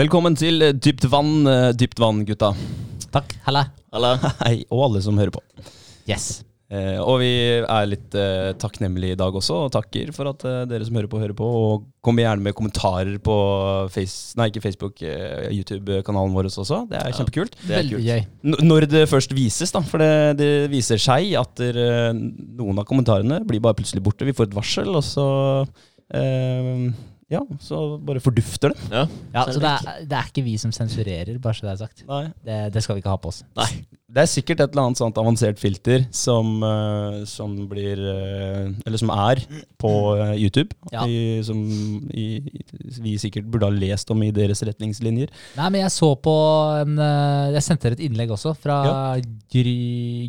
Velkommen til eh, Dypt vann, eh, dypt vann, gutta. Takk. Halla. Halla. Hei, og alle som hører på. Yes. Eh, og vi er litt eh, takknemlige i dag også, og takker for at eh, dere som hører på, hører på. Og kommer gjerne med kommentarer på face, nei, ikke Facebook, eh, YouTube-kanalen vår også. Det er Ja. kjempekult. Det er Veldig kult. gøy. N når det først vises, da. For det, det viser seg at dere, noen av kommentarene blir bare plutselig borte. Vi får et varsel, og så eh, Ja, så bare fordufter det. Ja. Ja, Så det er, det er ikke vi som sensurerer, bare så det er sagt. Nei. Det, det skal vi ikke ha på oss. Nei. Det er sikkert et eller annet sånt avansert filter som, eh, som blir eh, Eller som er på eh, YouTube. Ja. I, som i, vi sikkert burde ha lest om i deres retningslinjer. Nei, men jeg så på en Jeg sendte dere et innlegg også fra Ja. Gry...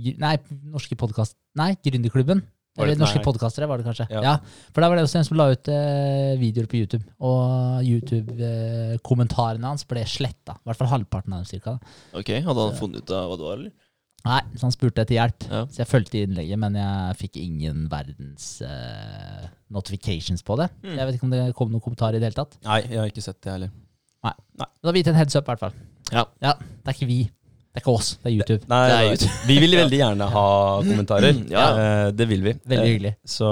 Gry- Nei, norske podkast... Nei, Gründerklubben. Eller norske nei. podkastere, var det kanskje. Ja. Ja. For der var det også en som la ut eh, videoer på YouTube. Og YouTube-kommentarene hans ble sletta. I hvert fall halvparten av dem cirka. Ok, Hadde han funnet ut av hva det var, eller? Nei, så han spurte etter hjelp. Ja. Så jeg fulgte innlegget, men jeg fikk ingen verdens eh, notifications på det. Mm. Jeg vet ikke om det kom noen kommentar i det hele tatt. Nei, jeg har ikke sett det heller. Nei, Da har vi gitt en heads up, i hvert fall. Ja. Det er ikke vi. Det er ikke oss, det er YouTube. Nei, Det er YouTube. vi vil veldig gjerne ha kommentarer. Ja. Eh, det vil vi. Veldig Eh, hyggelig. Så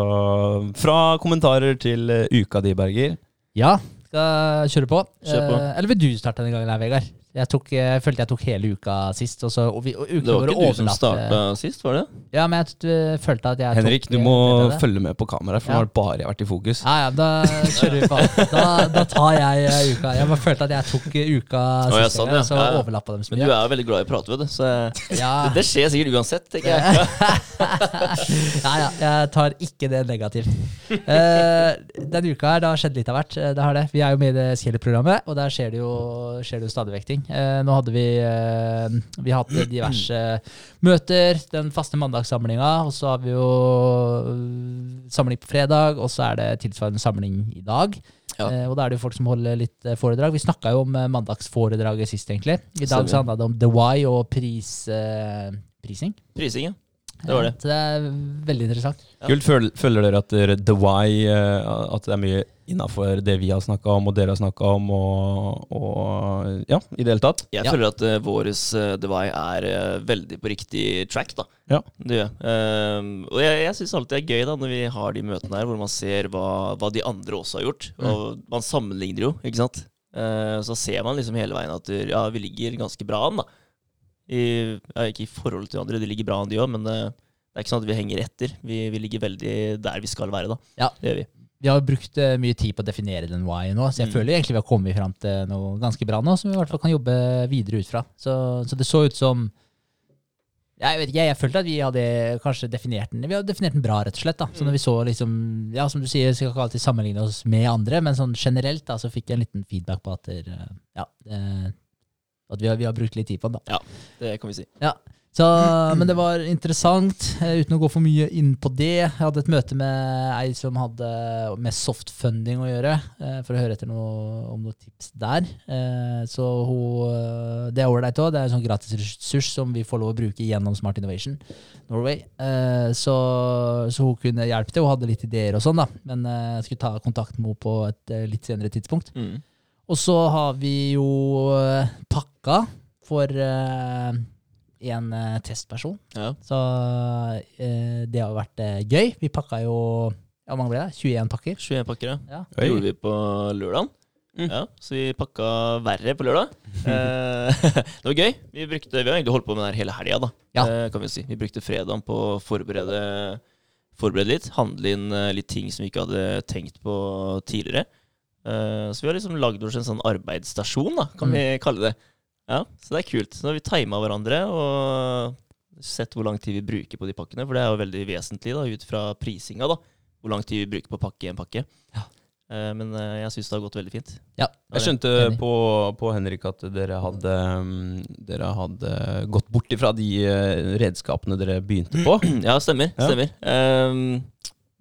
fra kommentarer til eh, uka di, Berger. Ja, skal kjøre på. Kjør på. Eh, eller vil du starte denne gangen, her, Vegard? Jeg, tok, jeg følte jeg tok hele uka sist. Og så, og vi, og Det var ikke du som overlappte- starta sist, var det? Ja, men jeg t- følte at jeg Henrik, tok du må det? følge med på kameraet, for Ja. nå har det bare vært i fokus. Ja, ja, da kjører vi på. Da, da tar jeg eh, uka. Jeg bare følte at jeg tok eh, uka sist, ja, sånn, ja. så Ja, ja. overlappa dem så mye. Men du er jo veldig glad i å prate, vet du. Så Ja. det, det skjer sikkert uansett, tenker jeg. ja, ja, jeg tar ikke det negativt. Uh, denne uka her, det har skjedd litt av hvert. Eh, Det har det. Vi er jo med i det Skjellet-programmet, og der skjer det jo, skjer det jo stadig vekk ting. Eh, nå hadde vi, eh, vi hatt diverse møter, den faste mandagssamlinga, og så har vi jo eh, samling på fredag, og så er det tilsvarende samling i dag. Ja. Eh, og da er det jo folk som holder litt foredrag. Vi snakka jo om mandagsforedraget sist, egentlig. I dag så handla det om The Why og pris, eh, prising. Prising, ja. Det var det. Så det er veldig interessant. Ja. Kult. Føl- Føler dere at The Why At det er mye innafor det vi har snakka om, og dere har snakka om, og, og Ja, i det hele tatt? Jeg Ja. føler at uh, våres uh, Devai er uh, veldig på riktig track, da. Ja. Det gjør. Ehm, og jeg, jeg syns alltid det er gøy da når vi har de møtene her hvor man ser hva, hva de andre også har gjort. Mm. Og man sammenligner jo, ikke sant. Uh, så ser man liksom hele veien at ja, vi ligger ganske bra an, da. I, ja, ikke i forhold til andre, de ligger bra an de òg, men eh, det er ikke sånn at vi henger etter. Vi, vi ligger veldig der vi skal være, da. Ja. Det gjør vi. Vi har brukt eh, mye tid på å definere den why nå, så jeg Mm. føler egentlig vi har kommet fram til noe ganske bra nå, som vi i hvert fall kan jobbe videre ut fra. Så, så det så ut som jeg vet ikke, jeg følte at vi hadde kanskje definert den Vi hadde definert den bra, rett og slett. da. Så når vi så liksom, ja, som du sier, skal ikke alltid sammenligne oss med andre, men sånn generelt da, så fikk jeg en liten feedback på at, der, ja, at vi har, vi har brukt litt tid på den. da. Ja, Det kan vi si. Så, men det var interessant, eh, uten å gå for mye inn på det. Jeg hadde et møte med ei som hadde med softfunding å gjøre, eh, for å høre etter noe, om noen tips der. Eh, Så hun, det er ålreit òg. Det er en sånn gratis ressurs som vi får lov å bruke gjennom Smart Innovation Norway. Så, så hun kunne hjelpe til. Hun hadde litt ideer og sånn, da. Men jeg skulle ta kontakt med henne på et litt senere tidspunkt. Mm. Og så har vi jo pakka for en uh, testperson. Ja. Så uh, det har vært uh, gøy. Vi pakka jo ja, Hvor mange ble det? 21 pakker? 21 pakker, ja. Ja. Det gjorde vi på lørdagen. Mm. Ja, så vi pakka verre på lørdag. Eh, det var gøy. Vi, brukte, vi har egentlig holdt på med det her hele helga. Ja. Eh, kan vi si. Vi brukte fredagen på å forberede, forberede litt. Handle inn litt ting som vi ikke hadde tenkt på tidligere. Eh, så vi har liksom lagd oss en sånn arbeidsstasjon, da, kan Mm. vi kalle det. Ja, Så det er kult. Så nå har vi tima hverandre og sett hvor lang tid vi bruker på de pakkene. For det er jo veldig vesentlig da, ut fra prisinga, da. Hvor lang tid vi bruker på pakke en pakke. Ja. Eh, men eh, jeg syns det har gått veldig fint. Ja. Jeg skjønte på, på Henrik at dere hadde, mm, dere hadde gått bort ifra de eh, redskapene dere begynte på. Ja, stemmer. Ja. stemmer. Ehm,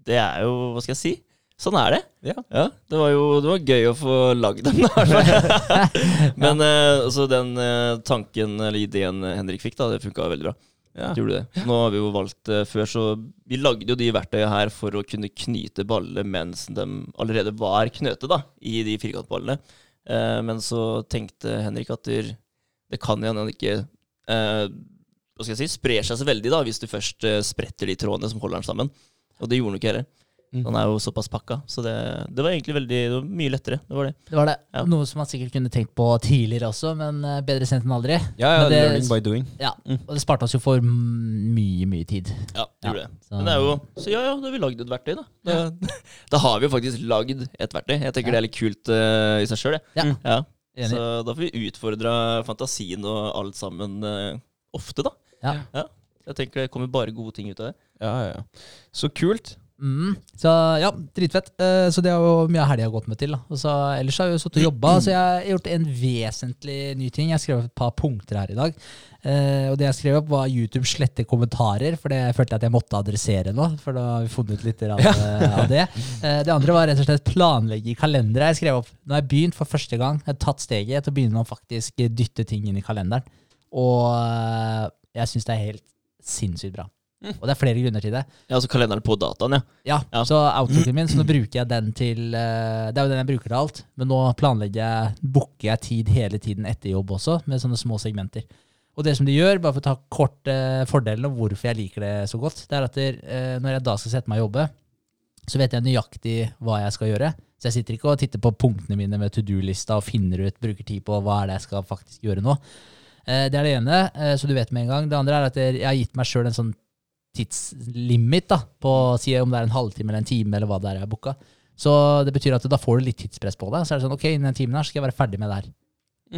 det er jo Hva skal jeg si? Sånn er det. Ja. det var jo det var gøy å få lagd dem, da, i hvert fall. Men eh, altså den uh, tanken eller ideen Henrik fikk, da, det funka veldig bra. Ja. Gjorde det. Nå har vi jo valgt uh, før, så vi lagde jo de verktøyene her for å kunne knyte baller mens de allerede var knøtet da, i de firkantballene. Men så tenkte Henrik at det kan hende han ikke hva skal jeg si, sprer seg så veldig da, hvis du først spretter de trådene som holder den sammen. Og det gjorde han ikke heller. Mm. Han er jo såpass pakka, så det, det var egentlig veldig, det var mye lettere. Det var det. Det var det. Ja. Noe som man sikkert kunne tenkt på tidligere også, men eh, bedre sent enn aldri. Ja, ja, det- learning by doing. Ja, Mm. Og det sparte oss jo for mye, mye tid. Ja, det Ja, gjorde det. så- Men det er jo, så ja, ja, da har vi lagd et verktøy, da. Da, da har vi jo faktisk lagd et verktøy. Jeg tenker det er litt kult uh, i seg sjøl, jeg. Ja. Ja. Så da får vi utfordra fantasien og alt sammen uh, ofte, da. Ja. Jeg tenker det kommer bare gode ting ut av det. Ja, ja, ja. Så kult. Mm. Så ja, dritfett. Eh, så det er jo mye av helga gått med til. Så, ellers har jeg jo sittet og jobba, så jeg har gjort en vesentlig ny ting. Jeg skrev et par punkter her i dag. Eh, og det jeg skrev opp, var YouTube sletter kommentarer, for det følte jeg at jeg måtte adressere nå. For da har vi funnet litt av, av det. Eh, det andre var rett og slett planlegge i kalendere. Jeg skrev opp, Nå har jeg begynt for første gang, jeg har tatt steget til å begynne å faktisk dytte ting inn i kalenderen. Og eh, jeg syns det er helt sinnssykt bra. Og det er flere grunner til det. Ja, altså kalenderen på dataen, ja. Ja, Ja. så outlooken min, så nå bruker jeg den til uh, Det er jo den jeg bruker til alt, men nå planlegger jeg, booker jeg tid hele tiden etter jobb også, med sånne små segmenter. Og det som de gjør, bare for å ta kort uh, fordelen og hvorfor jeg liker det så godt, det er at der, uh, når jeg da skal sette meg og jobbe, så vet jeg nøyaktig hva jeg skal gjøre. Så jeg sitter ikke og titter på punktene mine med to do-lista og finner ut, bruker tid på hva er det jeg skal faktisk gjøre nå. Eh, det er det ene, så du vet med en gang. Det andre er at jeg har gitt meg sjøl en sånn tidslimit da, på si om det er en halvtime eller en time eller hva det er jeg har booka. Så det betyr at da får du litt tidspress på deg. Så er det sånn, ok, innen den timen her skal jeg være ferdig med det her.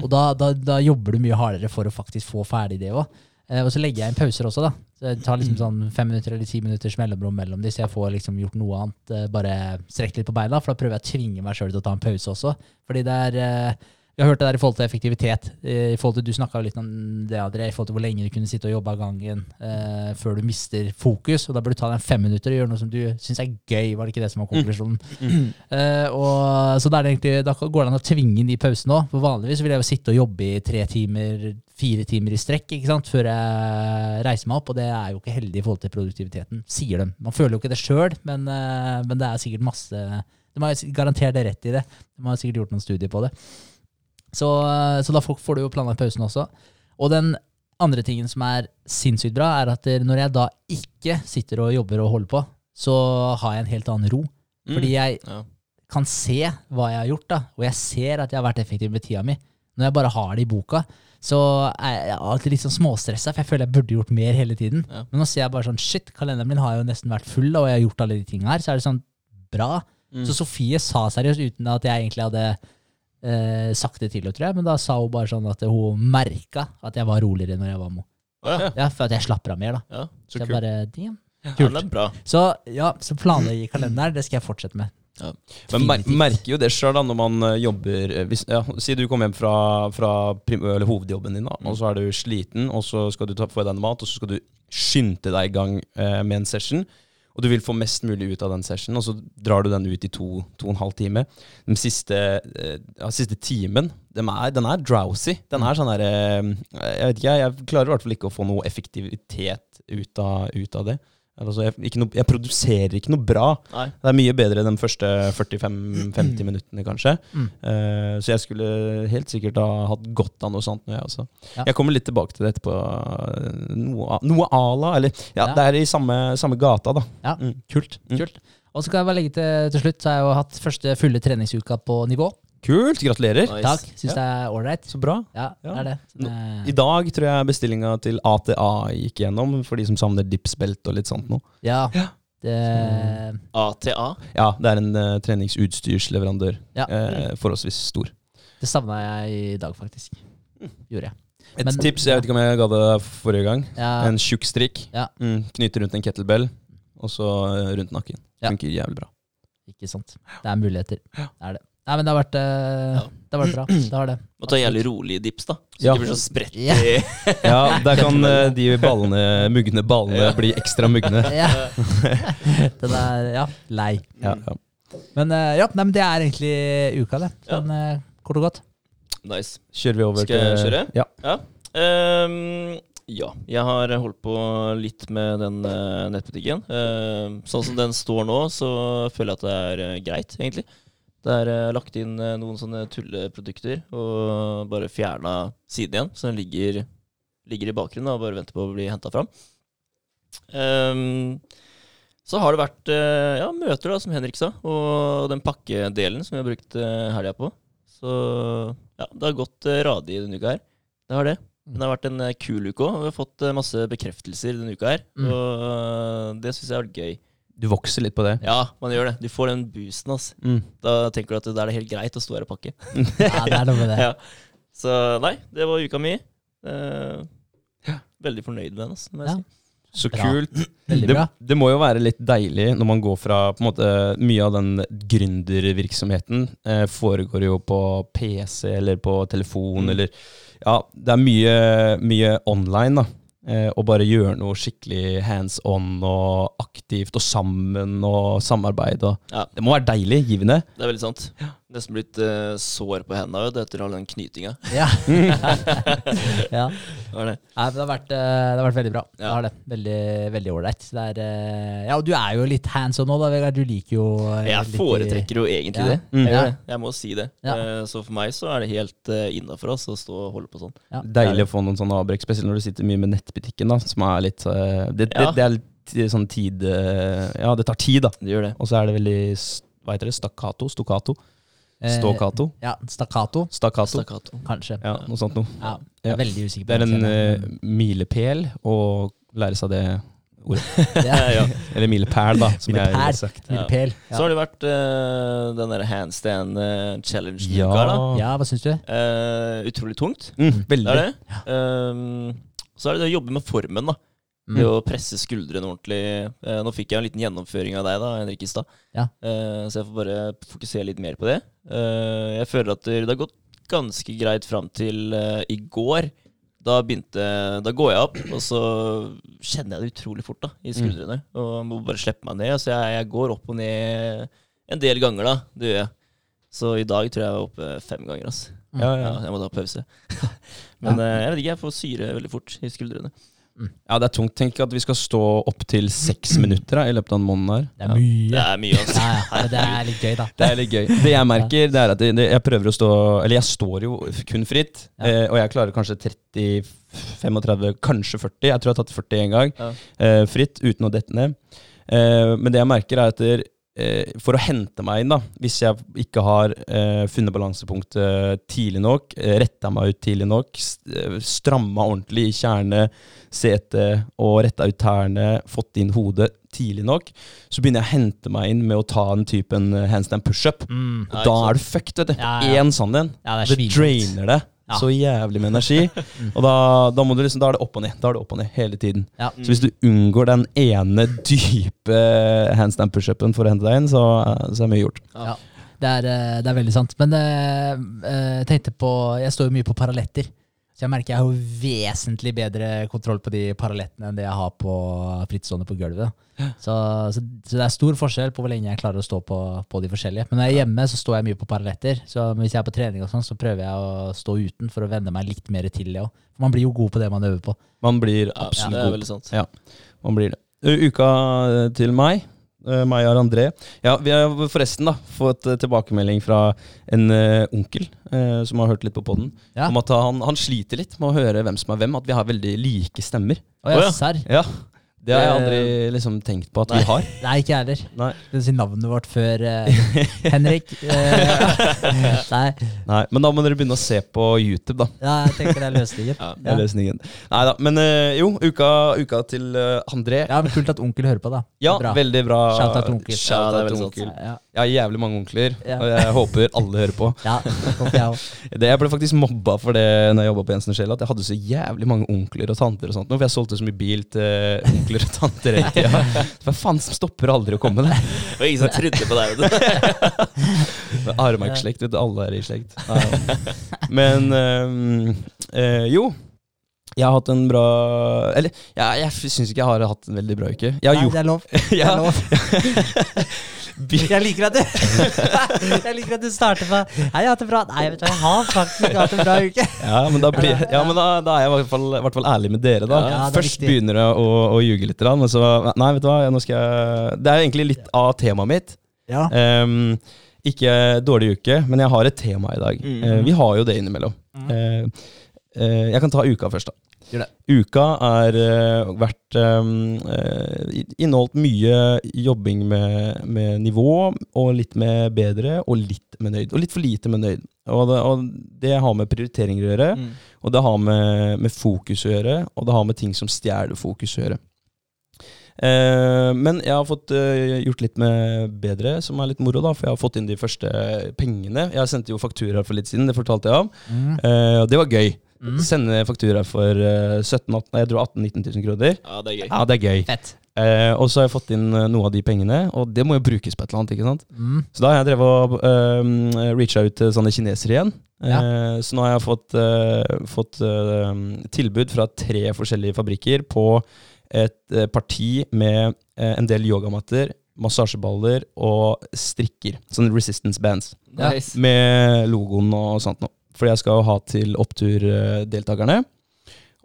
Og da, da, da jobber du mye hardere for å faktisk få ferdig det òg. Eh, og så legger jeg inn pauser også, da. Så jeg tar liksom sånn fem minutter eller ti minutters mellomrom mellom de, så jeg får liksom gjort noe annet. Eh, bare strekt litt på beina, for da prøver jeg å tvinge meg sjøl til å ta en pause også. Fordi det er eh, Jeg har hørt det der i forhold til effektivitet. eh, I forhold til, Du snakka litt om det, André, i forhold til hvor lenge du kunne sitte og jobbe av gangen eh, før du mister fokus. Og da bør du ta deg fem minutter og gjøre noe som du syns er gøy. Var det ikke det som var konklusjonen? Eh, og, så egentlig, da går det an å tvinge inn de pausene òg. For vanligvis vil jeg jo sitte og jobbe i tre timer, fire timer i strekk ikke sant? før jeg reiser meg opp, og det er jo ikke heldig i forhold til produktiviteten, sier de. Man føler jo ikke det sjøl, men, eh, men det er sikkert masse De har garantert det rett i det. De har sikkert gjort noen studier på det. Så, eh, så da får du jo planlagt pausen også. Og den andre tingen som er sinnssykt bra, er at når jeg da ikke sitter og jobber og holder på, så har jeg en helt annen ro. Fordi jeg Ja. kan se hva jeg har gjort, da, og jeg ser at jeg har vært effektiv med tida mi. Når jeg bare har det i boka, så er jeg alltid litt sånn småstressa, for jeg føler jeg burde gjort mer hele tiden. Ja. Men nå ser jeg bare sånn shit, kalenderen min har jo nesten vært full, og jeg har gjort alle de tingene her. Så er det sånn bra. Mm. Så Sofie sa seriøst, uten at jeg egentlig hadde eh, sakte til henne, tror jeg, men da sa hun bare sånn at hun merka at jeg var roligere når jeg var med. Å, ja. Ja, for at jeg slapper av mer, da. Ja. Så, Så jeg kult. bare, damn. ja, Kult. det er bra. Så ja, så planlegge kalenderen, det skal jeg fortsette med. Ja. Men mer Definitivt. merker jo det sjøl når man eh, jobber eh, hvis, ja, Si du kommer hjem fra, fra prim, eller hovedjobben din, da, og så er du sliten, og så skal du ta, få deg en mat, og så skal du skynde deg i gang eh, med en session. Og du vil få mest mulig ut av den sessionen, og så drar du den ut i to, to og en halv time. Den siste, eh, ja, siste timen, den er, den er drowsy. Den er sånn der eh, Jeg vet ikke, jeg klarer i hvert fall ikke å få noe effektivitet ut av, ut av det. Altså, jeg, noe, jeg produserer ikke noe bra. Nei. Det er mye bedre de første 45-50 minuttene, kanskje. Mm. Uh, så jeg skulle helt sikkert ha hatt godt av noe sånt. Jeg, også. Ja. jeg kommer litt tilbake til det etterpå. Noe, noe ala, eller ja, Ja. det er i samme, samme gata, da. Ja, Mm. kult. Mm. kult. Og så kan jeg bare legge til til slutt, så har jeg jo hatt første fulle treningsuka på nivå. Kult! Gratulerer. Nice. Takk. Syns Ja. det er ålreit. Så bra. Ja, det er det. Så I dag tror jeg bestillinga til ATA gikk gjennom, for de som savner dipsbelt og litt sånt noe. Ja. Ja. Det, ATA. Ja, det er en uh, treningsutstyrsleverandør. Ja. Uh, forholdsvis stor. det savna jeg i dag, faktisk. Gjorde jeg. Et Men- tips, jeg vet ikke om jeg ga det forrige gang. Ja, En tjukk strikk. Ja. Mm, knyte rundt en kettlebell, og så eh, rundt nakken. Ja. Funker jævlig bra. ikke sant. Det er muligheter. Ja. Det er det. Nei, men det har vært, eh, Ja. det har vært bra. Det har det. Må ta jævlig rolig dips, da. Så Ja. det ikke blir så spredt. Ja. i- Ja, der kan eh, de ballene, mugne ballene bli ekstra mugne. Ja. Den er ja, lei. Ja, ja. Men eh, ja, nei, men det er egentlig uka, det. Sånn eh, kort og godt. Nice. Kjører vi over Skal jeg til kjøre? Ja. Ehm, ja, jeg har holdt på litt med den eh, nettbutikken. Ehm, sånn som den står nå, så føler jeg at det er eh, greit, egentlig. Det er eh, lagt inn eh, noen sånne tulleprodukter og bare fjerna siden igjen. Så den ligger, ligger i bakgrunnen og bare venter på å bli henta fram. Um, så har det vært eh, ja, møter, da, som Henrik sa, og den pakkedelen som vi har brukt helga på. Så ja, det har gått radig denne uka her. Det har det. Men det har vært en kul uke òg. Vi har fått masse bekreftelser denne uka her. Mm. Og det syns jeg har vært gøy. Du vokser litt på det. Ja, man gjør det. Du får den boosten. ass. Mm. Da tenker du at da er det helt greit å stå her og pakke. Ja, det er noe med det. Ja. Så nei, det var uka mi. Eh, veldig fornøyd med den. ass, må jeg Ja. si. Så Bra. kult. Veldig Det, bra. det må jo være litt deilig når man går fra på en måte, Mye av den gründervirksomheten eh, foregår jo på PC eller på telefon Mm. eller Ja, det er mye, mye online, da. Eh, og bare gjøre noe skikkelig hands on og aktivt og sammen og samarbeid. Og Ja. det må være deilig, givende. Det er veldig sant. Nesten blitt uh, sår på hendene vet du, etter all den knytinga. Ja. ja. Det var det. Nei, det, har vært, eh, det har vært veldig bra. Det har det. Veldig veldig ålreit. Det eh, Ja, og du er jo litt hands on nå, da, Vegard. Du liker jo Jeg foretrekker jo egentlig Ja. det. Mm. Jeg, Ja. jeg må si det. Ja. Eh, Så for meg så er det helt uh, innafor oss å stå og holde på sånn. Ja. Deilig å få noen sånne avbrekk, spesielt når du sitter mye med nettbutikken, da, som er litt uh, det, Ja. er litt sånn tid Ja, det tar tid, da. Det gjør det. Og så er det veldig Hva heter det? Stakkato? Stokkato? Eh, Ståkato? Ja, stakkato, Stakkato? Stakkato. kanskje. Ja, noe sånt noe. Ja, jeg er Ja. veldig usikker på Det er en eh, milepæl å lære seg det ordet. Ja. ja. Eller milepæl, da, som jeg har sagt. Milepæl, Ja. Så har det vært uh, den der handstand uh, challenge Ja. Ja, hva syns du? Uh, utrolig tungt. Mm, Det er det. Um, så er det det å jobbe med formen, da. Mm. Det å presse skuldrene ordentlig. Eh, nå fikk jeg en liten gjennomføring av deg, da, Henrik Istad. Ja. Eh, så jeg får bare fokusere litt mer på det. Eh, jeg føler at det har gått ganske greit fram til eh, i går. Da begynte Da går jeg opp, og så kjenner jeg det utrolig fort da i skuldrene. Og må bare slippe meg ned. Så jeg, jeg går opp og ned en del ganger, da. Det gjør jeg. Så i dag tror jeg jeg var oppe fem ganger. Altså. Ja, Ja, ja. jeg må ta pause. Men jeg vet ikke, jeg får syre veldig fort i skuldrene. Ja, det er tungt. Tenk at vi skal stå opptil seks minutter da, i løpet av en måned her. Det er mye. Det er mye, altså. Ja, ja, det er litt gøy, da. Det er litt gøy. Det jeg merker, det er at jeg prøver å stå Eller jeg står jo kun fritt, Ja. eh, og jeg klarer kanskje 30, 35, kanskje 40. Jeg tror jeg har tatt 40 en gang. Ja. eh, fritt, uten å dette ned. Eh, men det jeg merker, er at for å hente meg inn, da, hvis jeg ikke har eh, funnet balansepunktet tidlig nok, eh, retta meg ut tidlig nok, eh, stramma ordentlig i kjerne, setet og retta ut tærne, fått inn hodet tidlig nok, så begynner jeg å hente meg inn med å ta den typen eh, handstand pushup. Mm. Og Ja, da er du fucked, vet du. Ja, ja. Sånn en. Ja, det Det drainer det Ja. så jævlig med energi. Og da, da, må du liksom, da er det opp og ned. Da er det opp og ned hele tiden. Ja. Så hvis du unngår den ene dype handstand pushupen for å hente deg inn, så, så er mye gjort. Ja. Det er, eh, det er veldig sant. Men eh, eh, jeg tenkte på Jeg står jo mye på paralletter. Så jeg merker jeg har vesentlig bedre kontroll på de parallettene enn det jeg har på frittstående på gulvet. Så, så, så det er stor forskjell på hvor lenge jeg klarer å stå på, på de forskjellige. Men når jeg er hjemme, så står jeg mye på paralletter. Så hvis jeg er på trening, og sånn, så prøver jeg å stå uten for å venne meg litt mer til det òg. For man blir jo god på det man øver på. Man blir Ja, absolutt det er god. Ja, man blir det. Uka til meg. Uh, Meg og André. Ja, Vi har forresten da fått uh, tilbakemelding fra en uh, onkel uh, som har hørt litt på podden, Ja. om at han, han sliter litt med å høre hvem som er hvem. At vi har veldig like stemmer. Oh, ja. serr? Ja, Det har jeg aldri liksom tenkt på at vi har. Nei, ikke jeg heller. Nei. Skal du si navnet vårt før eh, Henrik? Eh, nei. Nei, Men da må dere begynne å se på YouTube, da. Ja, jeg tenker det er løsningen. Ja. Det er løsningen. Nei da. Men uh, jo, uka, uka til uh, André. Ja, men Kult at onkel hører på, da. Ja, Bra. veldig bra. Shout out til onkel. Ja, Shout det er out til onkel. Ja, Jeg har jævlig mange onkler, Ja. og jeg håper alle hører på. ja, håper jeg også. Det, jeg ble faktisk mobba for det når jeg jobba på Jensen Shell, at jeg hadde så jævlig mange onkler og tanter og sånt. For jeg solgte så mye bil til onkler og tanter hele tida. Hva faen som stopper aldri å komme? Det var ingen som trodde på deg. Aremark-slekt, vet du. Alle er i slekt. Men øhm, øh, jo. Jeg har hatt en bra Eller ja, jeg syns ikke jeg har hatt en veldig bra uke. Jeg Nei, det er lov. Det er lov. Jeg liker at du Jeg liker at du starter med Hei, jeg har hatt det bra. Nei, vet du hva, jeg har faktisk ikke hatt en bra uke. Ja, men da, blir, ja, men da, da er jeg i hvert fall, i hvert fall ærlig med dere, da. Ja, Først viktig. begynner jeg å, å ljuge litt, men så Nei, vet du hva, nå skal jeg Det er egentlig litt av temaet mitt. Ja. Um, Ikke dårlig uke, men jeg har et tema i dag. Mm. Uh, vi har jo det innimellom. Mm. Eh, jeg kan ta uka først, da. Uka er eh, vært um, eh, inneholdt mye jobbing med, med nivå, og litt med bedre, og litt med nøyd. Og litt for lite med nøyd. Og det, og det har med prioriteringer å gjøre, Mm. og det har med, med fokus å gjøre, og det har med ting som stjeler fokus å gjøre. Eh, men jeg har fått eh, gjort litt med bedre, som er litt moro, da, for jeg har fått inn de første pengene. Jeg sendte jo fakturaer for litt siden, det fortalte jeg av. Mm. Eh, det var gøy. Mm. Sende faktura for eh, 17 18, nei, jeg tror 18 19 000 kroner. Ja, det er gøy. Ja, det er gøy. Fett. Eh, og så har jeg fått inn eh, noe av de pengene, og det må jo brukes på et eller annet. ikke sant? Mm. Så da har jeg drevet og uh, reacha ut til sånne kinesere igjen. Eh, Så nå har jeg fått, uh, fått uh, tilbud fra tre forskjellige fabrikker på et uh, parti med eh, en del yogamatter, massasjeballer og strikker. Sånne resistance bands. Ja. Nice. Med logoen og sånt noe. Fordi jeg skal jo ha til oppturdeltakerne.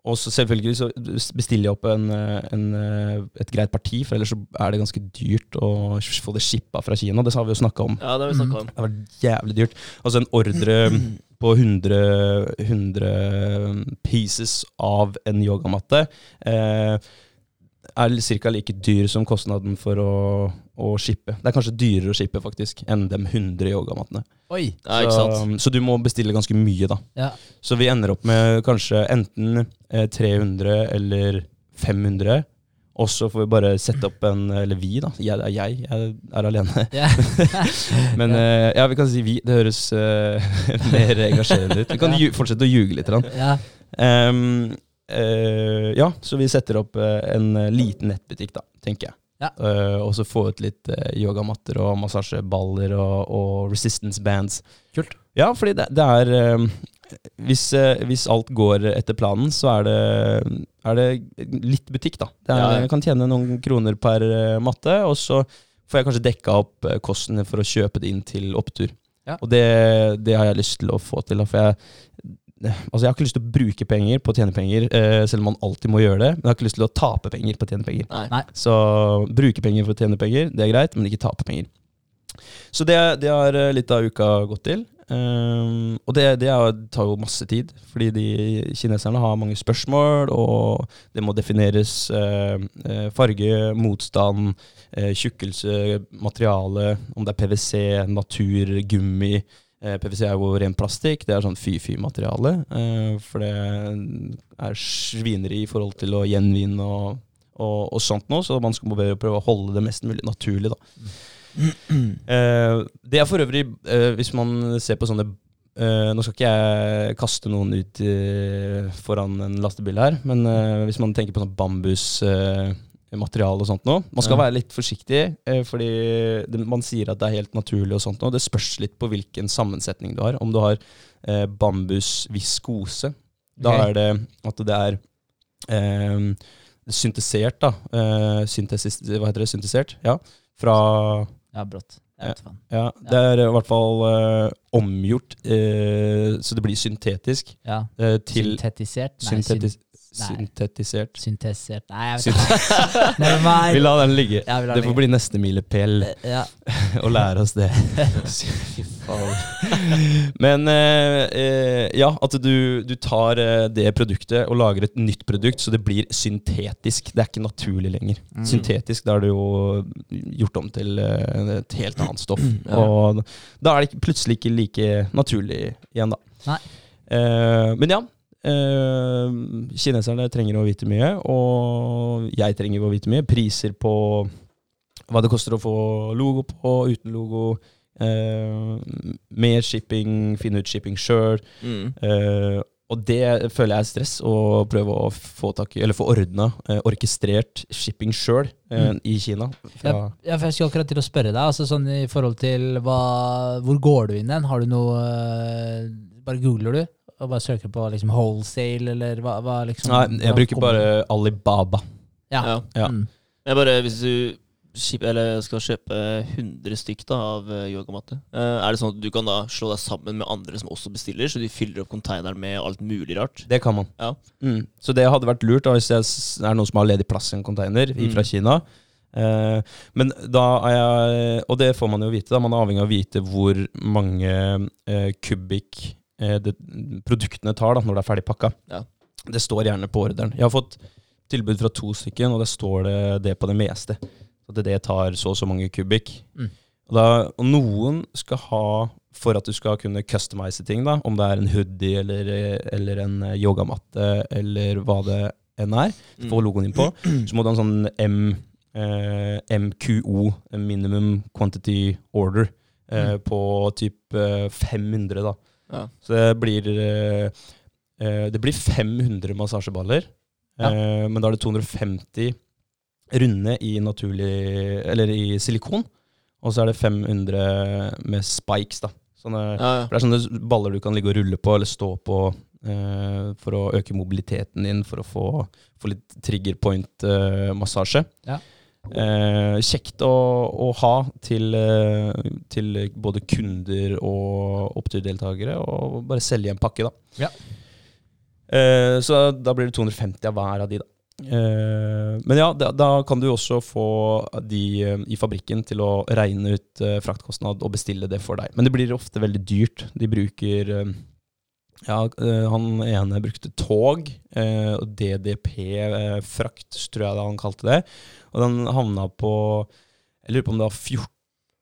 Og så selvfølgelig så bestiller jeg opp en, eh, en, eh, et greit parti, for ellers så er det ganske dyrt å få det shippa fra Kina. Det har vi jo snakka om. Ja, det har vi om. Det har vært jævlig dyrt. Altså en ordre på 100, 100 pieces av en yogamatte eh, er ca. like dyr som kostnaden for å, å shippe. Det er kanskje dyrere å shippe faktisk enn de 100 yogamattene. Oi. Ja, ikke sant? Så, så du må bestille ganske mye, da. Ja. Så vi ender opp med kanskje enten eh, 300 eller 500. Og så får vi bare sette opp en Eller vi, da. Jeg, jeg. Jeg er alene. Yeah. Men eh, ja, vi kan si vi. Det høres uh, mer engasjerende ut. Vi kan ju fortsette å ljuge litt. grann. ja. Ehm, eh, ja, så vi setter opp eh, en eh, liten nettbutikk, da, tenker jeg. Ja. Uh, og så få ut litt uh, yogamatter og massasjeballer og, og resistance bands. Kult. Ja, fordi det, det er um, hvis, uh, hvis alt går etter planen, så er det, er det litt butikk, da. Det er, Ja, ja. Jeg kan tjene noen kroner per matte, og så får jeg kanskje dekka opp kostnadene for å kjøpe det inn til opptur. Ja. Og det, det har jeg lyst til å få til. For jeg, altså jeg har ikke lyst til å bruke penger på å tjene penger, eh, selv om man alltid må gjøre det. Men jeg har ikke lyst til å tape penger på å tjene penger. Nei. Så bruke penger for å tjene penger, det er greit, men ikke tape penger. Så det, det har eh, litt av uka gått til. Um, og det, det tar jo masse tid, fordi de kineserne har mange spørsmål, og det må defineres eh, farge, motstand, uh, tjukkelse, materiale, om det er PwC, natur, gummi. Eh, PwC er jo ren plastikk, det er sånn fy-fy-materiale. Eh, for det er svineri i forhold til å gjenvinne og, og, og sånt nå, så man skal prøve å holde det mest mulig naturlig. da. Eh, det er for øvrig, hvis man ser på sånne Nå skal ikke jeg kaste noen ut foran en lastebil her, men hvis man tenker på sånn bambusmateriale og sånt noe Man skal Ja. være litt forsiktig, eh, fordi det, man sier at det er helt naturlig og sånt noe. Det spørs litt på hvilken sammensetning du har. Om du har eh, bambusviskose, da okay. er det at det er eh, syntesert, da. Eh, syntesis, hva heter det? Syntesert? Ja. Fra ja, brått. Ja, det er i hvert fall eh, omgjort, eh, så det blir syntetisk Ja. eh, til Syntetisert? Nei, syntetis syntetisert. syntesert Nei, jeg vet ikke. Nei. Vi lar den ligge. Ja, lar Det får bli neste milepæl Ja. å lære oss det. Fy faen. Men eh, eh, ja, at du, du tar eh, det produktet og lager et nytt produkt, så det blir syntetisk. Det er ikke naturlig lenger. Mm. Syntetisk, da er det jo gjort om til eh, et helt annet stoff. Ja. Og da er det plutselig ikke like naturlig igjen, da. Nei. Eh, men ja. Eh, kineserne trenger å vite mye, og jeg trenger å vite mye. Priser på hva det koster å få logo på, uten logo. Eh, mer shipping, finne ut shipping sjøl. Mm. Eh, og det føler jeg er stress, å prøve å få tak i, eller få ordna, eh, orkestrert shipping sjøl eh, Mm. i Kina. Fra, Ja, for jeg skulle akkurat til å spørre deg, altså sånn i forhold til hva, hvor går du inn hen? Har du noe Bare googler du? Og bare søker på liksom wholesale, eller hva, hva liksom nei, jeg bruker bare Alibaba. Ja. Ja. Ja. Mm. Jeg bare hvis du skip, eller skal kjøpe 100 stykk da, av eh, yogamatte, eh, er det sånn at du kan da slå deg sammen med andre som også bestiller, så de fyller opp konteineren med alt mulig rart? Det kan man. Ja. Mm. Så det hadde vært lurt da, hvis det er noen som har ledig plass i en container Mm. fra Kina. Uh, men da er jeg Og det får man jo vite, da. Man er avhengig av å vite hvor mange uh, kubikk det, produktene tar da, når det er ferdig pakka. Ja. Det står gjerne på ordren. Jeg har fått tilbud fra to stykker, og det står det, det på det meste. At det tar så og så mange kubikk. Mm. Og, da, og noen skal ha for at du skal kunne customize ting, da, om det er en hoodie eller, eller en eh, yogamatte eller hva det enn er, Mm. få logoen inn på, så må du ha en sånn M, eh, MQO, minimum quantity order, eh, på typ eh, 500, da. Ja. Så det blir eh, eh, Det blir 500 massasjeballer, Ja. eh, men da er det 250 runde i naturlig Eller i silikon. Og så er det 500 med spikes, da. Sånne, Ja, ja. det er sånne baller du kan ligge og rulle på eller stå på eh, for å øke mobiliteten din, for å få, få litt trigger point-massasje. Ja. Eh, kjekt å, å ha til, eh, til både kunder og oppturdeltakere, og bare selge en pakke, da. Ja. Eh, så da blir det 250 av hver av de, da. Eh, men ja, da, da kan du også få de eh, i fabrikken til å regne ut eh, fraktkostnad og bestille det for deg. Men det blir ofte veldig dyrt. De bruker Ja, eh, han ene brukte tog, eh, og DDP-frakt, tror jeg han kalte det. Og den havna på Jeg lurer på om det var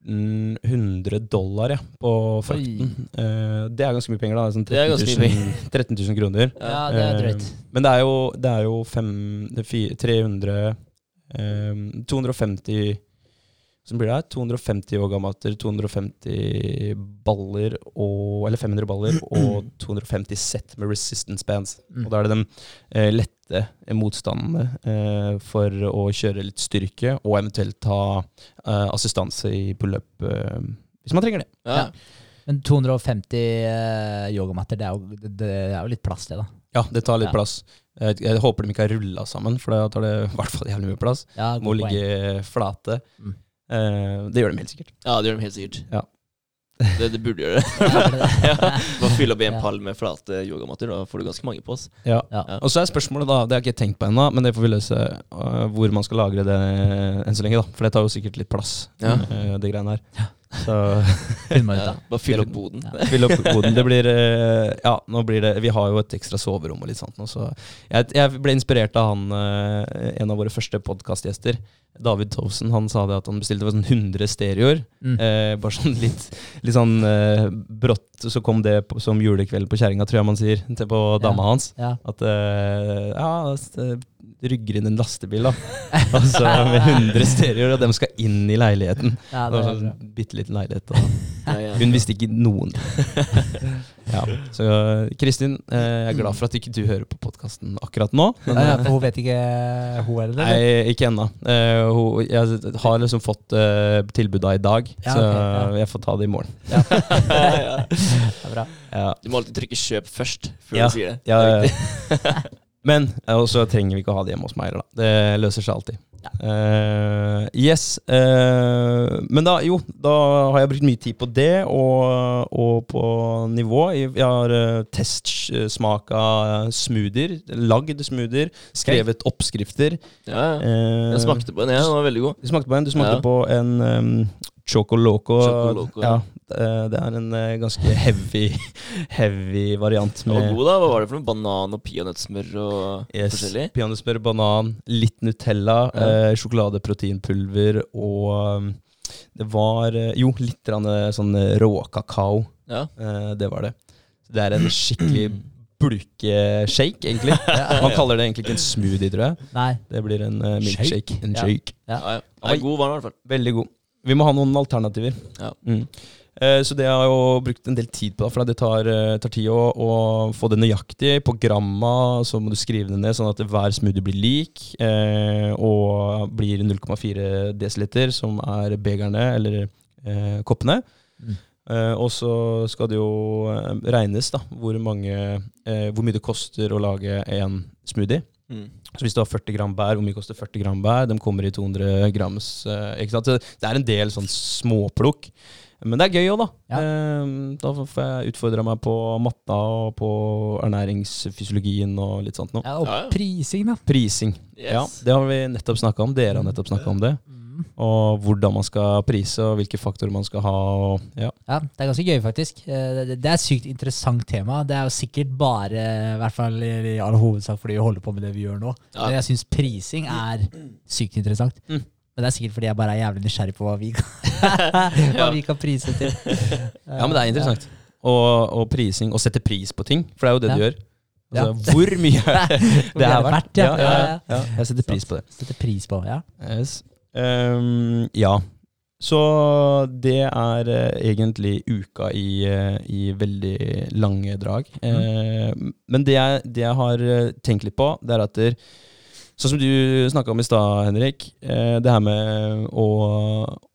1400 dollar ja, på frakten. Eh, det er ganske mye penger, da. Sånn Det er 13 000, 13 000 kroner. Ja, det er drøyt. Eh, Men det er jo, det er jo fem, det er 300 eh, 250 Som blir det? 250 yogamatter, 250 baller og Eller 500 baller og 250 sett med resistance bands. Mm. Og da er det de eh, lette motstandene eh, for å kjøre litt styrke, og eventuelt ta eh, assistanse i pull-up eh, hvis man trenger det. Ja. Men 250 eh, yogamatter, det er, jo, det, det er jo litt plass, det, da. Ja, det tar litt Ja. plass. Jeg, jeg håper de ikke har rulla sammen, for da tar det i hvert fall jævlig mye plass. Ja, Må ligge flate. Mm. Eh, det gjør de helt sikkert. ja, det gjør de helt sikkert. Ja. Det, det burde gjøre det. Ja, ja. Bare fylle opp en pall med flate yogamatter, da får du ganske mange på oss. Ja. Ja. Og så er spørsmålet, da, det har jeg ikke tenkt på ennå, men det får vi løse, uh, hvor man skal lagre det enn så lenge. da For det tar jo sikkert litt plass, Ja. uh, det greiene her. Så Finner man ut Ja, av. bare fyll opp boden. Ja. fyll opp boden. Det blir øh, Ja, nå blir det Vi har jo et ekstra soverom og litt sånt nå, så jeg, jeg ble inspirert av han, øh, en av våre første podkastgjester. David Tovsen han sa det at han bestilte sånn 100 stereoer. Mm. Eh, bare sånn litt, litt sånn eh, brått så kom det på, som julekveld på kjerringa, tror jeg man sier, til på dama hans. Ja. At eh, ja, eh, rygger inn en lastebil, da. altså med 100 stereoer, og dem skal inn i leiligheten. Ja, Det var er sånn bitte liten leilighet. Ja. hun visste ikke noen. Ja, så eh, Kristin, eh, jeg er glad for at ikke du hører på podkasten akkurat nå. Men, Ja, eh, for hun vet ikke hun heller? Nei, ikke ennå. Eh, jeg har liksom fått Tilbudet i dag, så jeg får ta det i morgen. ja. Det er bra. Ja, Du må alltid trykke 'kjøp' først før Ja. du sier det. ja, Det ja. Men og så trenger vi ikke å ha det hjemme hos meg heller, da. Det løser seg alltid. Eh, yes. Uh, men da, jo, da har jeg brukt mye tid på det, og, og på nivå. Jeg jeg har uh, testsmaka smoothier, lagd smoothier, skrevet oppskrifter. Ja, ja. Eh, Jeg smakte på en, ja, den var veldig god. Du smakte på en? Du smakte Ja. på en um, Choco Loco. Choco Loco, ja. ja. det- Det er en eh, ganske heavy, heavy variant med god, da. Hva var det for noe? Banan og peanøttsmør og yes, forskjellig? peanøttsmør, banan, litt Nutella, Ja. eh, sjokoladeproteinpulver og um, det var eh, jo litt eh, sånn eh, råkakao. Ja. Eh, det var det. Det er en skikkelig bulkeshake, egentlig. Man kaller det egentlig ikke en smoothie, tror jeg. Nei. Det blir en eh, milkshake. En shake. Ja. Ja, ja. Er god var den i hvert fall. Veldig god. Vi må ha noen alternativer. Ja. Mm. Eh, så det har jeg jo brukt en del tid på, for det tar, eh, tar tid å, å få det nøyaktig. På gramma så må du skrive det ned, sånn at hver smoothie blir lik. Eh, og blir 0,4 dl, som er begerne, eller eh, koppene. Mm. Eh, og så skal det jo regnes da, hvor, mange, hvor mye det koster å lage en smoothie. Mm. Så hvis du har 40 gram bær, hvor mye koster 40 gram bær? De kommer i 200 grams. eh, ikke sant? Så Det er en del sånn småplukk. Men det er gøy òg, da. Ja. Eh, da får jeg utfordra meg på matta og på ernæringsfysiologien og litt sånt noe. Ja, og prising, da. Prising. Yes. Ja, det har vi nettopp snakka om. Dere har nettopp snakka om det. Mm. Og hvordan man skal prise, og hvilke faktorer man skal ha. Og, ja. Ja, Det er ganske gøy, faktisk. Eh, Det er et sykt interessant tema. Det er jo sikkert bare, i hvert fall i all hovedsak fordi vi holder på med det vi gjør nå. Ja. Men jeg syns prising er sykt interessant. Mm. Men det er sikkert fordi jeg bare er jævlig nysgjerrig på hva vi kan, hva vi kan prise til. ja, men det er interessant. Og, og prising, og sette pris på ting, for det er jo det Ja. du gjør. Altså, Ja. Hvor mye det, det er verdt? ja. Jeg setter pris på det. Setter pris på, ja. Yes. Ehm, ja. Så det er eh, egentlig uka i, eh, i veldig lange drag. Eh, men det jeg, det jeg har eh, tenkt litt på, det er at der, Sånn som du snakka om i stad, Henrik. Det her med å,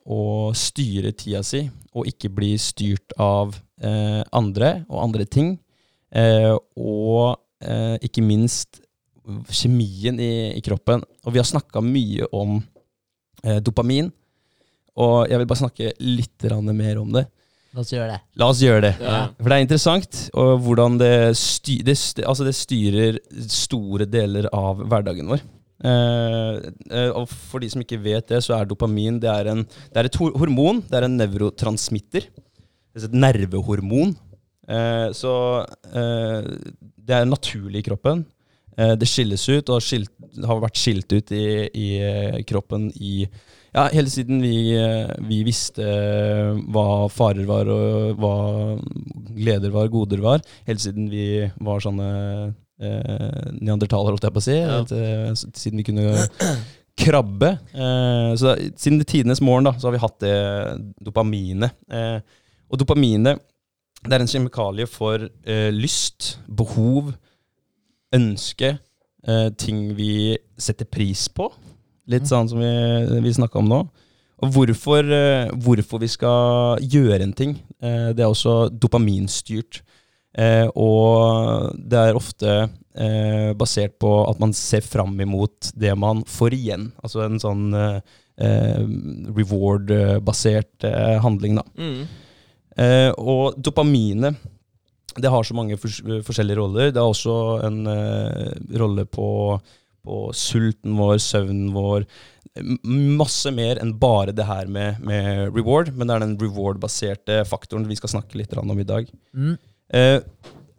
å styre tida si, og ikke bli styrt av andre og andre ting. Og ikke minst kjemien i, i kroppen. Og vi har snakka mye om dopamin. Og jeg vil bare snakke litt mer om det. La oss gjøre det. La oss gjøre det. Ja. For det er interessant og hvordan det, sty det, altså det styrer store deler av hverdagen vår. Eh, eh, og for de som ikke vet det, så er dopamin det er, en, det er et hormon. Det er en nevrotransmitter. Det er et nervehormon. Eh, så eh, det er naturlig i kroppen. Eh, det skilles ut, og skilt, har vært skilt ut i, i eh, kroppen i ja, hele siden vi, eh, vi visste hva farer var, og hva gleder var, goder var. Helt siden vi var sånne eh, neandertalere, holdt jeg på å si. Ja. Eh, siden vi kunne krabbe. Eh, så da, siden tidenes morgen da, så har vi hatt det dopaminet. Eh, og dopaminet det er en kjemikalie for eh, lyst, behov, ønske, eh, ting vi setter pris på. Litt Mm. sånn som vi, vi snakka om nå. Og hvorfor, eh, hvorfor vi skal gjøre en ting, eh, det er også dopaminstyrt. Eh, og det er ofte eh, basert på at man ser fram imot det man får igjen. Altså en sånn eh, reward-basert handling, da. Mm. Og dopaminet det har så mange fors forskjellige roller. Det har også en uh, rolle på, på sulten vår, søvnen vår. Masse mer enn bare det her med, med reward, men det er den reward-baserte faktoren vi skal snakke litt om i dag. Mm. Eh,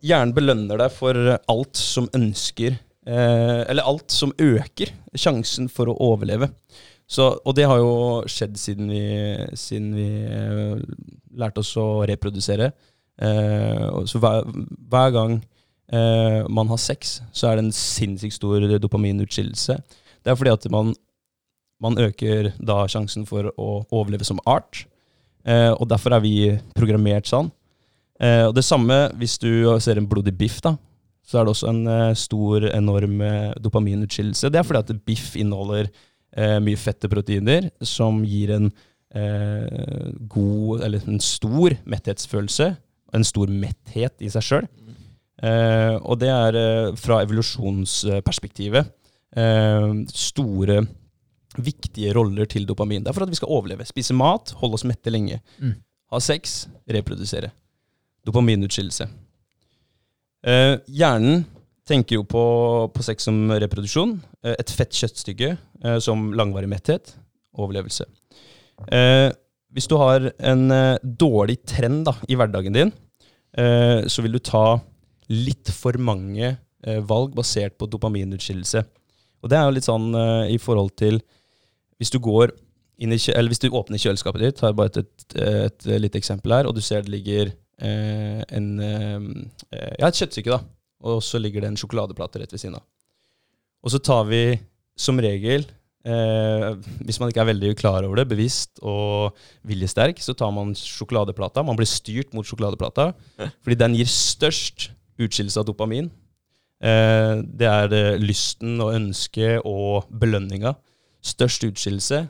hjernen belønner deg for alt som ønsker eh, Eller alt som øker sjansen for å overleve. Så, og det har jo skjedd siden vi, siden vi lærte oss å reprodusere. Eh, så hver, hver gang eh, man har sex, så er det en sinnssykt stor dopaminutskillelse. Det er fordi at man, man øker da sjansen for å overleve som art. Eh, og derfor er vi programmert sånn. Og det samme hvis du ser en blodig biff, da. Så er det også en eh, stor, enorm eh, dopaminutskillelse. Det er fordi at biff inneholder eh, mye fette proteiner som gir en god, eller en stor metthetsfølelse. En stor metthet i seg sjøl. Eh, og det er eh, fra evolusjonsperspektivet eh, store, viktige roller til dopamin. Det er for at vi skal overleve. Spise mat, holde oss mette lenge. Mm. Ha sex, reprodusere. Dopaminutskillelse. Eh, hjernen tenker jo på, på sex som reproduksjon. Eh, et fett kjøttstykke eh, som langvarig metthet. Overlevelse. Eh, hvis du har en eh, dårlig trend da, i hverdagen din, eh, så vil du ta litt for mange eh, valg basert på dopaminutskillelse. Og det er jo litt sånn i forhold til Hvis du går inn i eller hvis du åpner kjøleskapet ditt, tar bare et, et, et, lite eksempel her, og du ser det ligger eh, en eh, Ja, et kjøttstykke, da. Og så ligger det en sjokoladeplate rett ved siden av. Og så tar vi som regel Eh, hvis man ikke er veldig klar over det, bevisst og viljesterk, så tar man sjokoladeplata. Man blir styrt mot sjokoladeplata, fordi den gir størst utskillelse av dopamin. Eh, det er det, lysten og ønsket og belønninga. Størst utskillelse